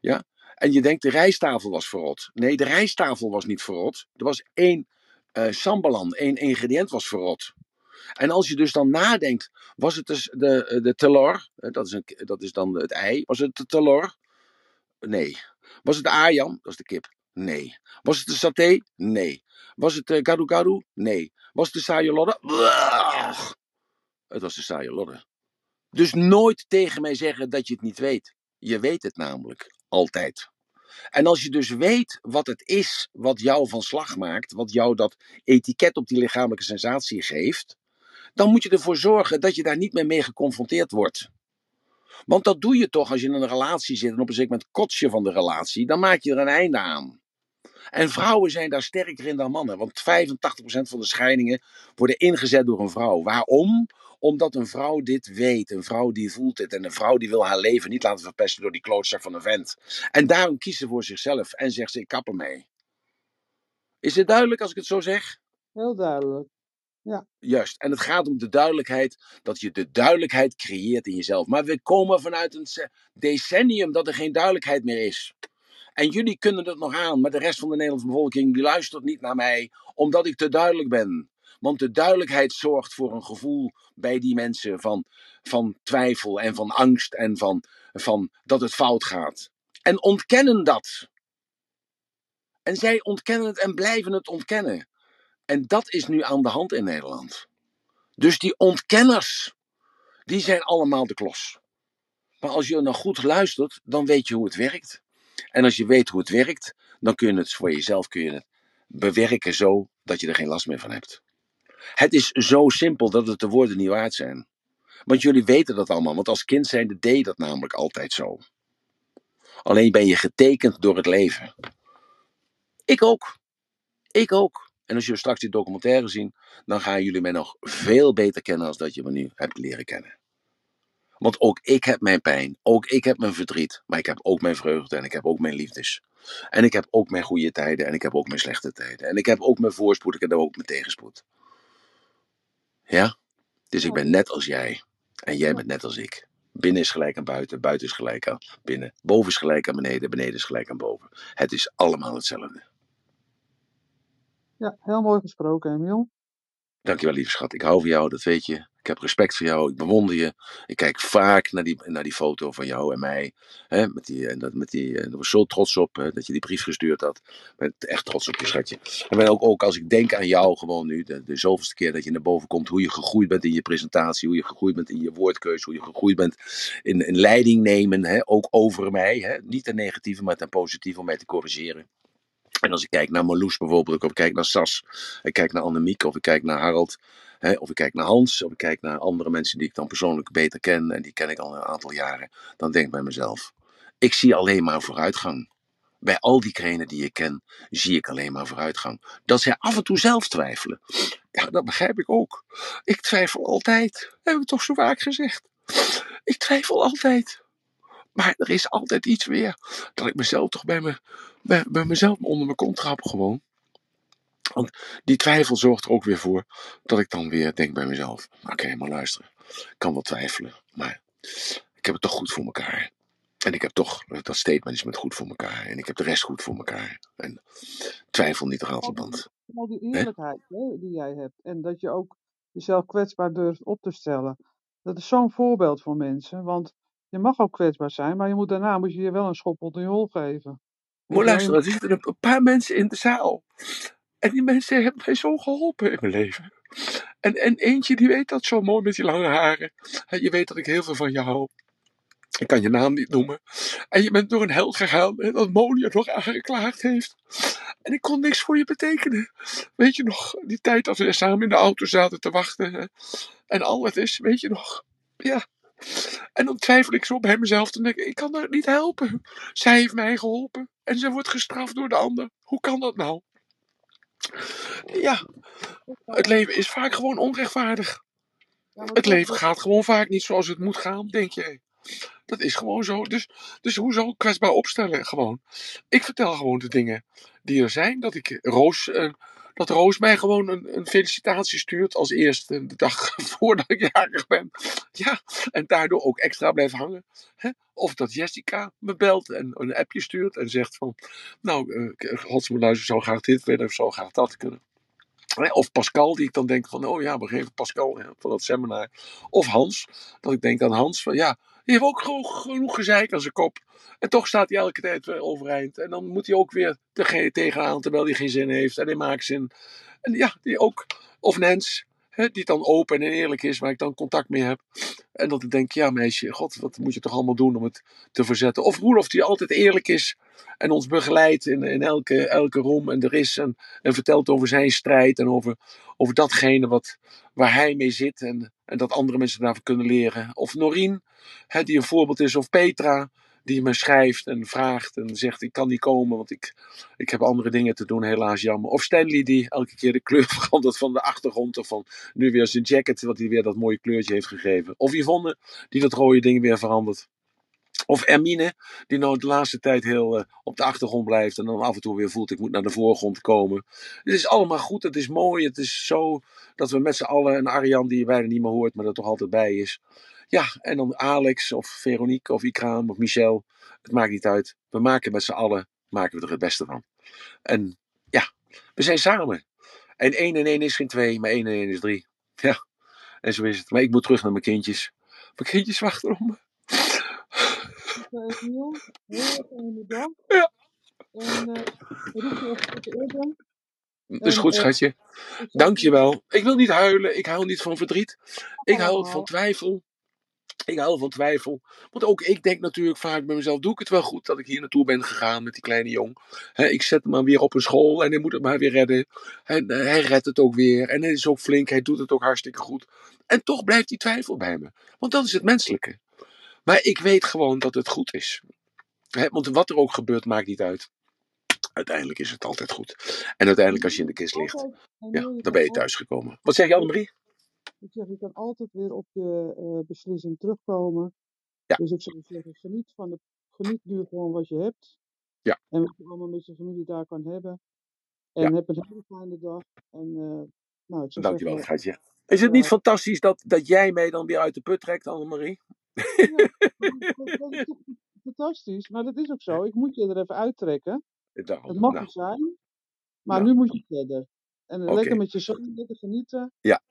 Ja? En je denkt de rijsttafel was verrot. Nee, de rijsttafel was niet verrot. Er was één uh, sambalan, één ingrediënt was verrot. En als je dus dan nadenkt, was het dus de, de telor, dat is, een, dat is dan het ei, was het de telor? Nee. Was het de ayam? Dat is de kip. Nee. Was het de saté? Nee. Was het de gadu gadu? Nee. Was het de sayolodde? Het was de sayolodde. Dus nooit tegen mij zeggen dat je het niet weet. Je weet het namelijk. Altijd. En als je dus weet wat het is wat jou van slag maakt, wat jou dat etiket op die lichamelijke sensatie geeft, dan moet je ervoor zorgen dat je daar niet meer mee geconfronteerd wordt. Want dat doe je toch als je in een relatie zit en op een zeker moment kots je van de relatie, dan maak je er een einde aan. En vrouwen zijn daar sterker in dan mannen, want 85% van de scheidingen worden ingezet door een vrouw. Waarom? Omdat een vrouw dit weet, een vrouw die voelt dit en een vrouw die wil haar leven niet laten verpesten door die klootzak van een vent. En daarom kiest ze voor zichzelf en zegt ze ik kap ermee. Is het duidelijk als ik het zo zeg? Heel duidelijk. Ja. Juist. En het gaat om de duidelijkheid, dat je de duidelijkheid creëert in jezelf. Maar we komen vanuit een decennium dat er geen duidelijkheid meer is. En jullie kunnen het nog aan, maar de rest van de Nederlandse bevolking die luistert niet naar mij, omdat ik te duidelijk ben. Want de duidelijkheid zorgt voor een gevoel bij die mensen van, van twijfel en van angst en van, van dat het fout gaat. En ontkennen dat. En zij ontkennen het en blijven het ontkennen. En dat is nu aan de hand in Nederland. Dus die ontkenners, die zijn allemaal de klos. Maar als je nou goed luistert, dan weet je hoe het werkt. En als je weet hoe het werkt, dan kun je het voor jezelf kun je het bewerken zo dat je er geen last meer van hebt. Het is zo simpel dat het de woorden niet waard zijn. Want jullie weten dat allemaal, want als kind zijnde deed dat namelijk altijd zo. Alleen ben je getekend door het leven. Ik ook. Ik ook. En als jullie straks die documentaire zien, dan gaan jullie mij nog veel beter kennen als dat je me nu hebt leren kennen. Want ook ik heb mijn pijn, ook ik heb mijn verdriet, maar ik heb ook mijn vreugde en ik heb ook mijn liefdes. En ik heb ook mijn goede tijden en ik heb ook mijn slechte tijden. En ik heb ook mijn voorspoed, ik heb ook mijn tegenspoed. Ja? Dus ik ben net als jij. En jij bent net als ik. Binnen is gelijk aan buiten, buiten is gelijk aan binnen. Boven is gelijk aan beneden, beneden is gelijk aan boven. Het is allemaal hetzelfde. Ja, heel mooi gesproken, Emiel. Dankjewel, lieve schat. Ik hou van jou, dat weet je. Ik heb respect voor jou, ik bewonder je. Ik kijk vaak naar die, naar die foto van jou en mij. Hè, met die, en dat, met die, en daar was zo trots op dat je die brief gestuurd had. Ik ben echt trots op je, schatje. En ben ook, ook als ik denk aan jou gewoon nu, de, de zoveelste keer dat je naar boven komt, hoe je gegroeid bent in je presentatie, hoe je gegroeid bent in je woordkeuze, hoe je gegroeid bent in, in leiding nemen, hè, ook over mij. Hè, niet ten negatieve, maar ten positieve om mij te corrigeren. En als ik kijk naar Marloes bijvoorbeeld, of ik kijk naar Sas, ik kijk naar Annemiek, of ik kijk naar Harold, hè, of ik kijk naar Hans, of ik kijk naar andere mensen die ik dan persoonlijk beter ken, en die ken ik al een aantal jaren, dan denk ik bij mezelf, ik zie alleen maar vooruitgang. Bij al diegenen die ik ken, zie ik alleen maar vooruitgang. Dat zij af en toe zelf twijfelen, ja, dat begrijp ik ook. Ik twijfel altijd, hebben we toch zo vaak gezegd. Ik twijfel altijd. Maar er is altijd iets weer dat ik mezelf toch bij, me, bij, bij mezelf onder mijn kont trap gewoon. Want die twijfel zorgt er ook weer voor dat ik dan weer denk bij mezelf: oké, okay, maar luister, ik kan wel twijfelen, maar ik heb het toch goed voor elkaar. En ik heb toch dat statement goed voor elkaar. En ik heb de rest goed voor elkaar. En twijfel niet er altijd band. Al die eerlijkheid hè, die jij hebt. En dat je ook jezelf kwetsbaar durft op te stellen. Dat is zo'n voorbeeld voor mensen. Want Je mag ook kwetsbaar zijn, maar je moet, daarna moet je je wel een schop onder je hol geven. Maar je luister, er zitten een paar mensen in de zaal. En die mensen hebben mij zo geholpen in mijn leven. En, en eentje die weet dat zo mooi met die lange haren. En je weet dat ik heel veel van je hou. Ik kan je naam niet noemen. En je bent door een hel gegaan en dat Moni je nog aangeklaagd heeft. En ik kon niks voor je betekenen. Weet je nog, die tijd dat we samen in de auto zaten te wachten. En al het is, weet je nog. Ja. En dan twijfel ik zo bij mezelf. Dan denk ik, ik kan haar niet helpen. Zij heeft mij geholpen. En ze wordt gestraft door de ander. Hoe kan dat nou? Ja, het leven is vaak gewoon onrechtvaardig. Het leven gaat gewoon vaak niet zoals het moet gaan, denk jij. Dat is gewoon zo. Dus, dus hoezo kwetsbaar opstellen? Gewoon. Ik vertel gewoon de dingen die er zijn. Dat ik Roos, eh, dat Roos mij gewoon een, een felicitatie stuurt als eerste de dag <laughs> voordat ik jarig ben. Ja, en daardoor ook extra blijft hangen. Hè? Of dat Jessica me belt en een appje stuurt en zegt van... Nou, uh, godsmoedluizer zou graag dit willen of zou graag dat kunnen. Of Pascal, die ik dan denk van, oh ja, we geven Pascal ja, van dat seminar. Of Hans, dat ik denk aan Hans van, ja, die heeft ook gewoon genoeg gezeik aan zijn kop. En toch staat hij elke tijd weer overeind. En dan moet hij ook weer tegenaan, terwijl hij geen zin heeft. En hij maakt zin. En ja, die ook, of Nens, die dan open en eerlijk is, waar ik dan contact mee heb. En dat ik denk, ja meisje, god, wat moet je toch allemaal doen om het te verzetten. Of Roelof, die altijd eerlijk is en ons begeleidt in, in elke, elke room en er is. En, en vertelt over zijn strijd en over, over datgene wat, waar hij mee zit. En, en dat andere mensen daarvan kunnen leren. Of Norien, hè, die een voorbeeld is. Of Petra, die me schrijft en vraagt en zegt: Ik kan niet komen, want ik, ik heb andere dingen te doen, helaas jammer. Of Stanley, die elke keer de kleur <laughs> verandert van de achtergrond. Of van nu weer zijn jacket, wat hij weer dat mooie kleurtje heeft gegeven. Of Yvonne, die dat rode ding weer verandert. Of Ermine, die nou de laatste tijd heel uh, op de achtergrond blijft en dan af en toe weer voelt ik moet naar de voorgrond komen. Het is allemaal goed, het is mooi, het is zo dat we met z'n allen, en Arjan die je bijna niet meer hoort, maar er toch altijd bij is. Ja, en dan Alex of Veronique of Ikraam of Michel, het maakt niet uit. We maken met z'n allen, maken we er het beste van. En ja, we zijn samen. En 1 en 1 is geen 2, maar 1 en 1 is 3. <laughs> Ja, en zo is het. Maar ik moet terug naar mijn kindjes. Mijn kindjes wachten op me. heel erg dag. Ja. En uh, roep je orde. Dat is goed, eh, schatje. ik zeg- Dankjewel. Ik wil niet huilen. Ik huil niet van verdriet. Ik Oh. van twijfel. <laughs> Ik huil van twijfel. Want ook ik denk natuurlijk vaak bij mezelf: doe ik het wel goed dat ik hier naartoe ben gegaan met die kleine jong? Ik zet hem maar weer op een school en hij moet het maar weer redden. En, hij redt het ook weer. En hij is ook flink. Hij doet het ook hartstikke goed. En toch blijft die twijfel bij me. Want dat is het menselijke. Maar ik weet gewoon dat het goed is. Want wat er ook gebeurt, maakt niet uit. Uiteindelijk is het altijd goed. En uiteindelijk als je in de kist ligt, ja, dan ben je thuisgekomen. Wat zeg je Annemarie? Ik zeg, je kan altijd weer op je eh, beslissing terugkomen. Ja. Dus ik zou zeggen, geniet, van de, geniet nu gewoon wat je hebt. Ja. En wat je allemaal met je familie daar kan hebben. En heb een hele fijne dag. En eh, nou, ik Dankjewel, zeggen. Is het niet Ja. fantastisch dat, dat jij mij dan weer uit de put trekt, Annemarie? ja, <laughs> dat, is toch fantastisch. Maar dat is ook zo. Ik moet je er even uittrekken. Daarom, Het mag nou, er zijn. Maar Nou. nu moet je verder. En eh, lekker met je zoon, lekker genieten. Ja.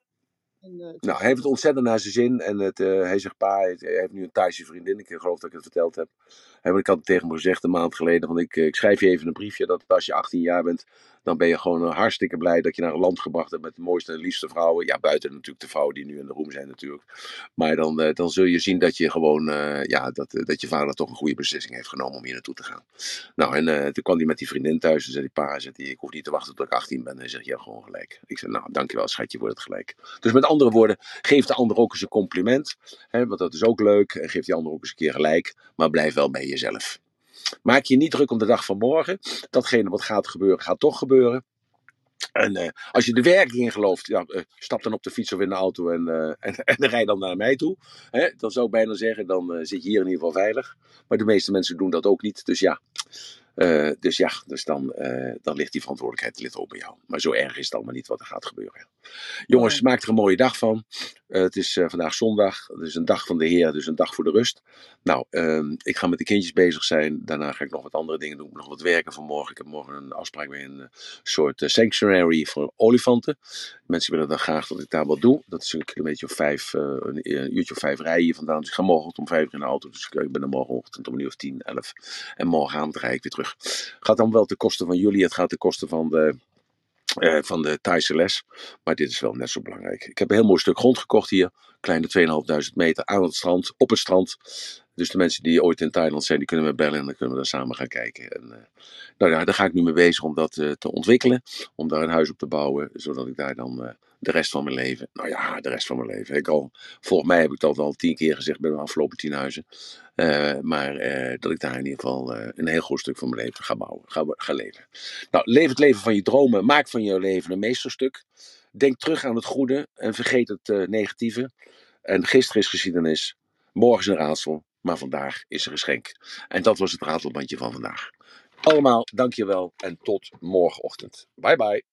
En, eh, nou, hij heeft het ontzettend naar zijn zin. En het, eh, hij zegt, pa, hij hij heeft nu een Thaise vriendin. Ik geloof dat ik het verteld heb. Want ik had het tegen hem gezegd een maand geleden. Want ik, eh, ik schrijf je even een briefje dat als je 18 jaar bent, dan ben je gewoon hartstikke blij dat je naar een land gebracht hebt met de mooiste en liefste vrouwen. Ja, buiten natuurlijk de vrouwen die nu in de roem zijn natuurlijk. Maar dan, dan zul je zien dat je gewoon, ja, dat, dat je vader toch een goede beslissing heeft genomen om hier naartoe te gaan. Nou, en toen kwam hij met die vriendin thuis. En zei die pa, zegt hij, ik hoef niet te wachten tot ik 18 ben. Hij zegt, ja, gewoon gelijk. Ik zei, nou, dankjewel schatje voor het gelijk. Dus met andere woorden, geef de ander ook eens een compliment. Hè, want dat is ook leuk. En geef die ander ook eens een keer gelijk. Maar blijf wel bij jezelf. Maak je niet druk om de dag van morgen. Datgene wat gaat gebeuren, gaat toch gebeuren. En eh, als je de werking in gelooft, ja, eh, stap dan op de fiets of in de auto en, eh, <laughs> en, en rij dan naar mij toe. Hè, dan zou ik bijna zeggen, dan zit je hier in ieder geval veilig. Maar de meeste mensen doen dat ook niet. Dus ja, Eh, dus ja, dus dan, eh, dan ligt die verantwoordelijkheid ligt ook bij jou. Maar zo erg is het allemaal niet wat er gaat gebeuren. Jongens, maak er een mooie dag van. Eh, het is vandaag zondag, dus een dag van de Heer, dus een dag voor de rust. Nou, ehm, ik ga met de kindjes bezig zijn. Daarna ga ik nog wat andere dingen doen. Nog wat werken voor morgen. Ik heb morgen een afspraak bij een soort sanctuary voor olifanten. Mensen willen dan graag dat ik daar wat doe. Dat is een kilometer of vijf, een, een uurtje of vijf rijden hier vandaan. Dus ik ga morgenochtend om vijf uur in de auto. Dus ik ben er morgenochtend om een uur of tien, elf. En morgenavond rijd ik weer terug. Gaat dan wel ten koste van jullie. Het gaat ten koste van de, eh, van de Thaise les. Maar dit is wel net zo belangrijk. Ik heb een heel mooi stuk grond gekocht hier. Kleine 2.500 meter aan het strand, op het strand. Dus de mensen die ooit in Thailand zijn, die kunnen me bellen en dan kunnen we daar samen gaan kijken. En, eh, nou ja, daar ga ik nu mee bezig om dat eh, te ontwikkelen. Om daar een huis op te bouwen, zodat ik daar dan eh, de rest van mijn leven, nou ja, de rest van mijn leven. Ik al, volgens mij heb ik dat al tien keer gezegd bij de afgelopen tien huizen. Maar dat ik daar in ieder geval een heel groot stuk van mijn leven ga bouwen, ga, ga leven. Nou, leef het leven van je dromen. Maak van je leven een meesterstuk. Denk terug aan het goede en vergeet het negatieve. En gisteren is geschiedenis, morgen is een raadsel, maar vandaag is een geschenk. En dat was het ratelbandje van vandaag. Allemaal, dankjewel en tot morgenochtend. Bye bye.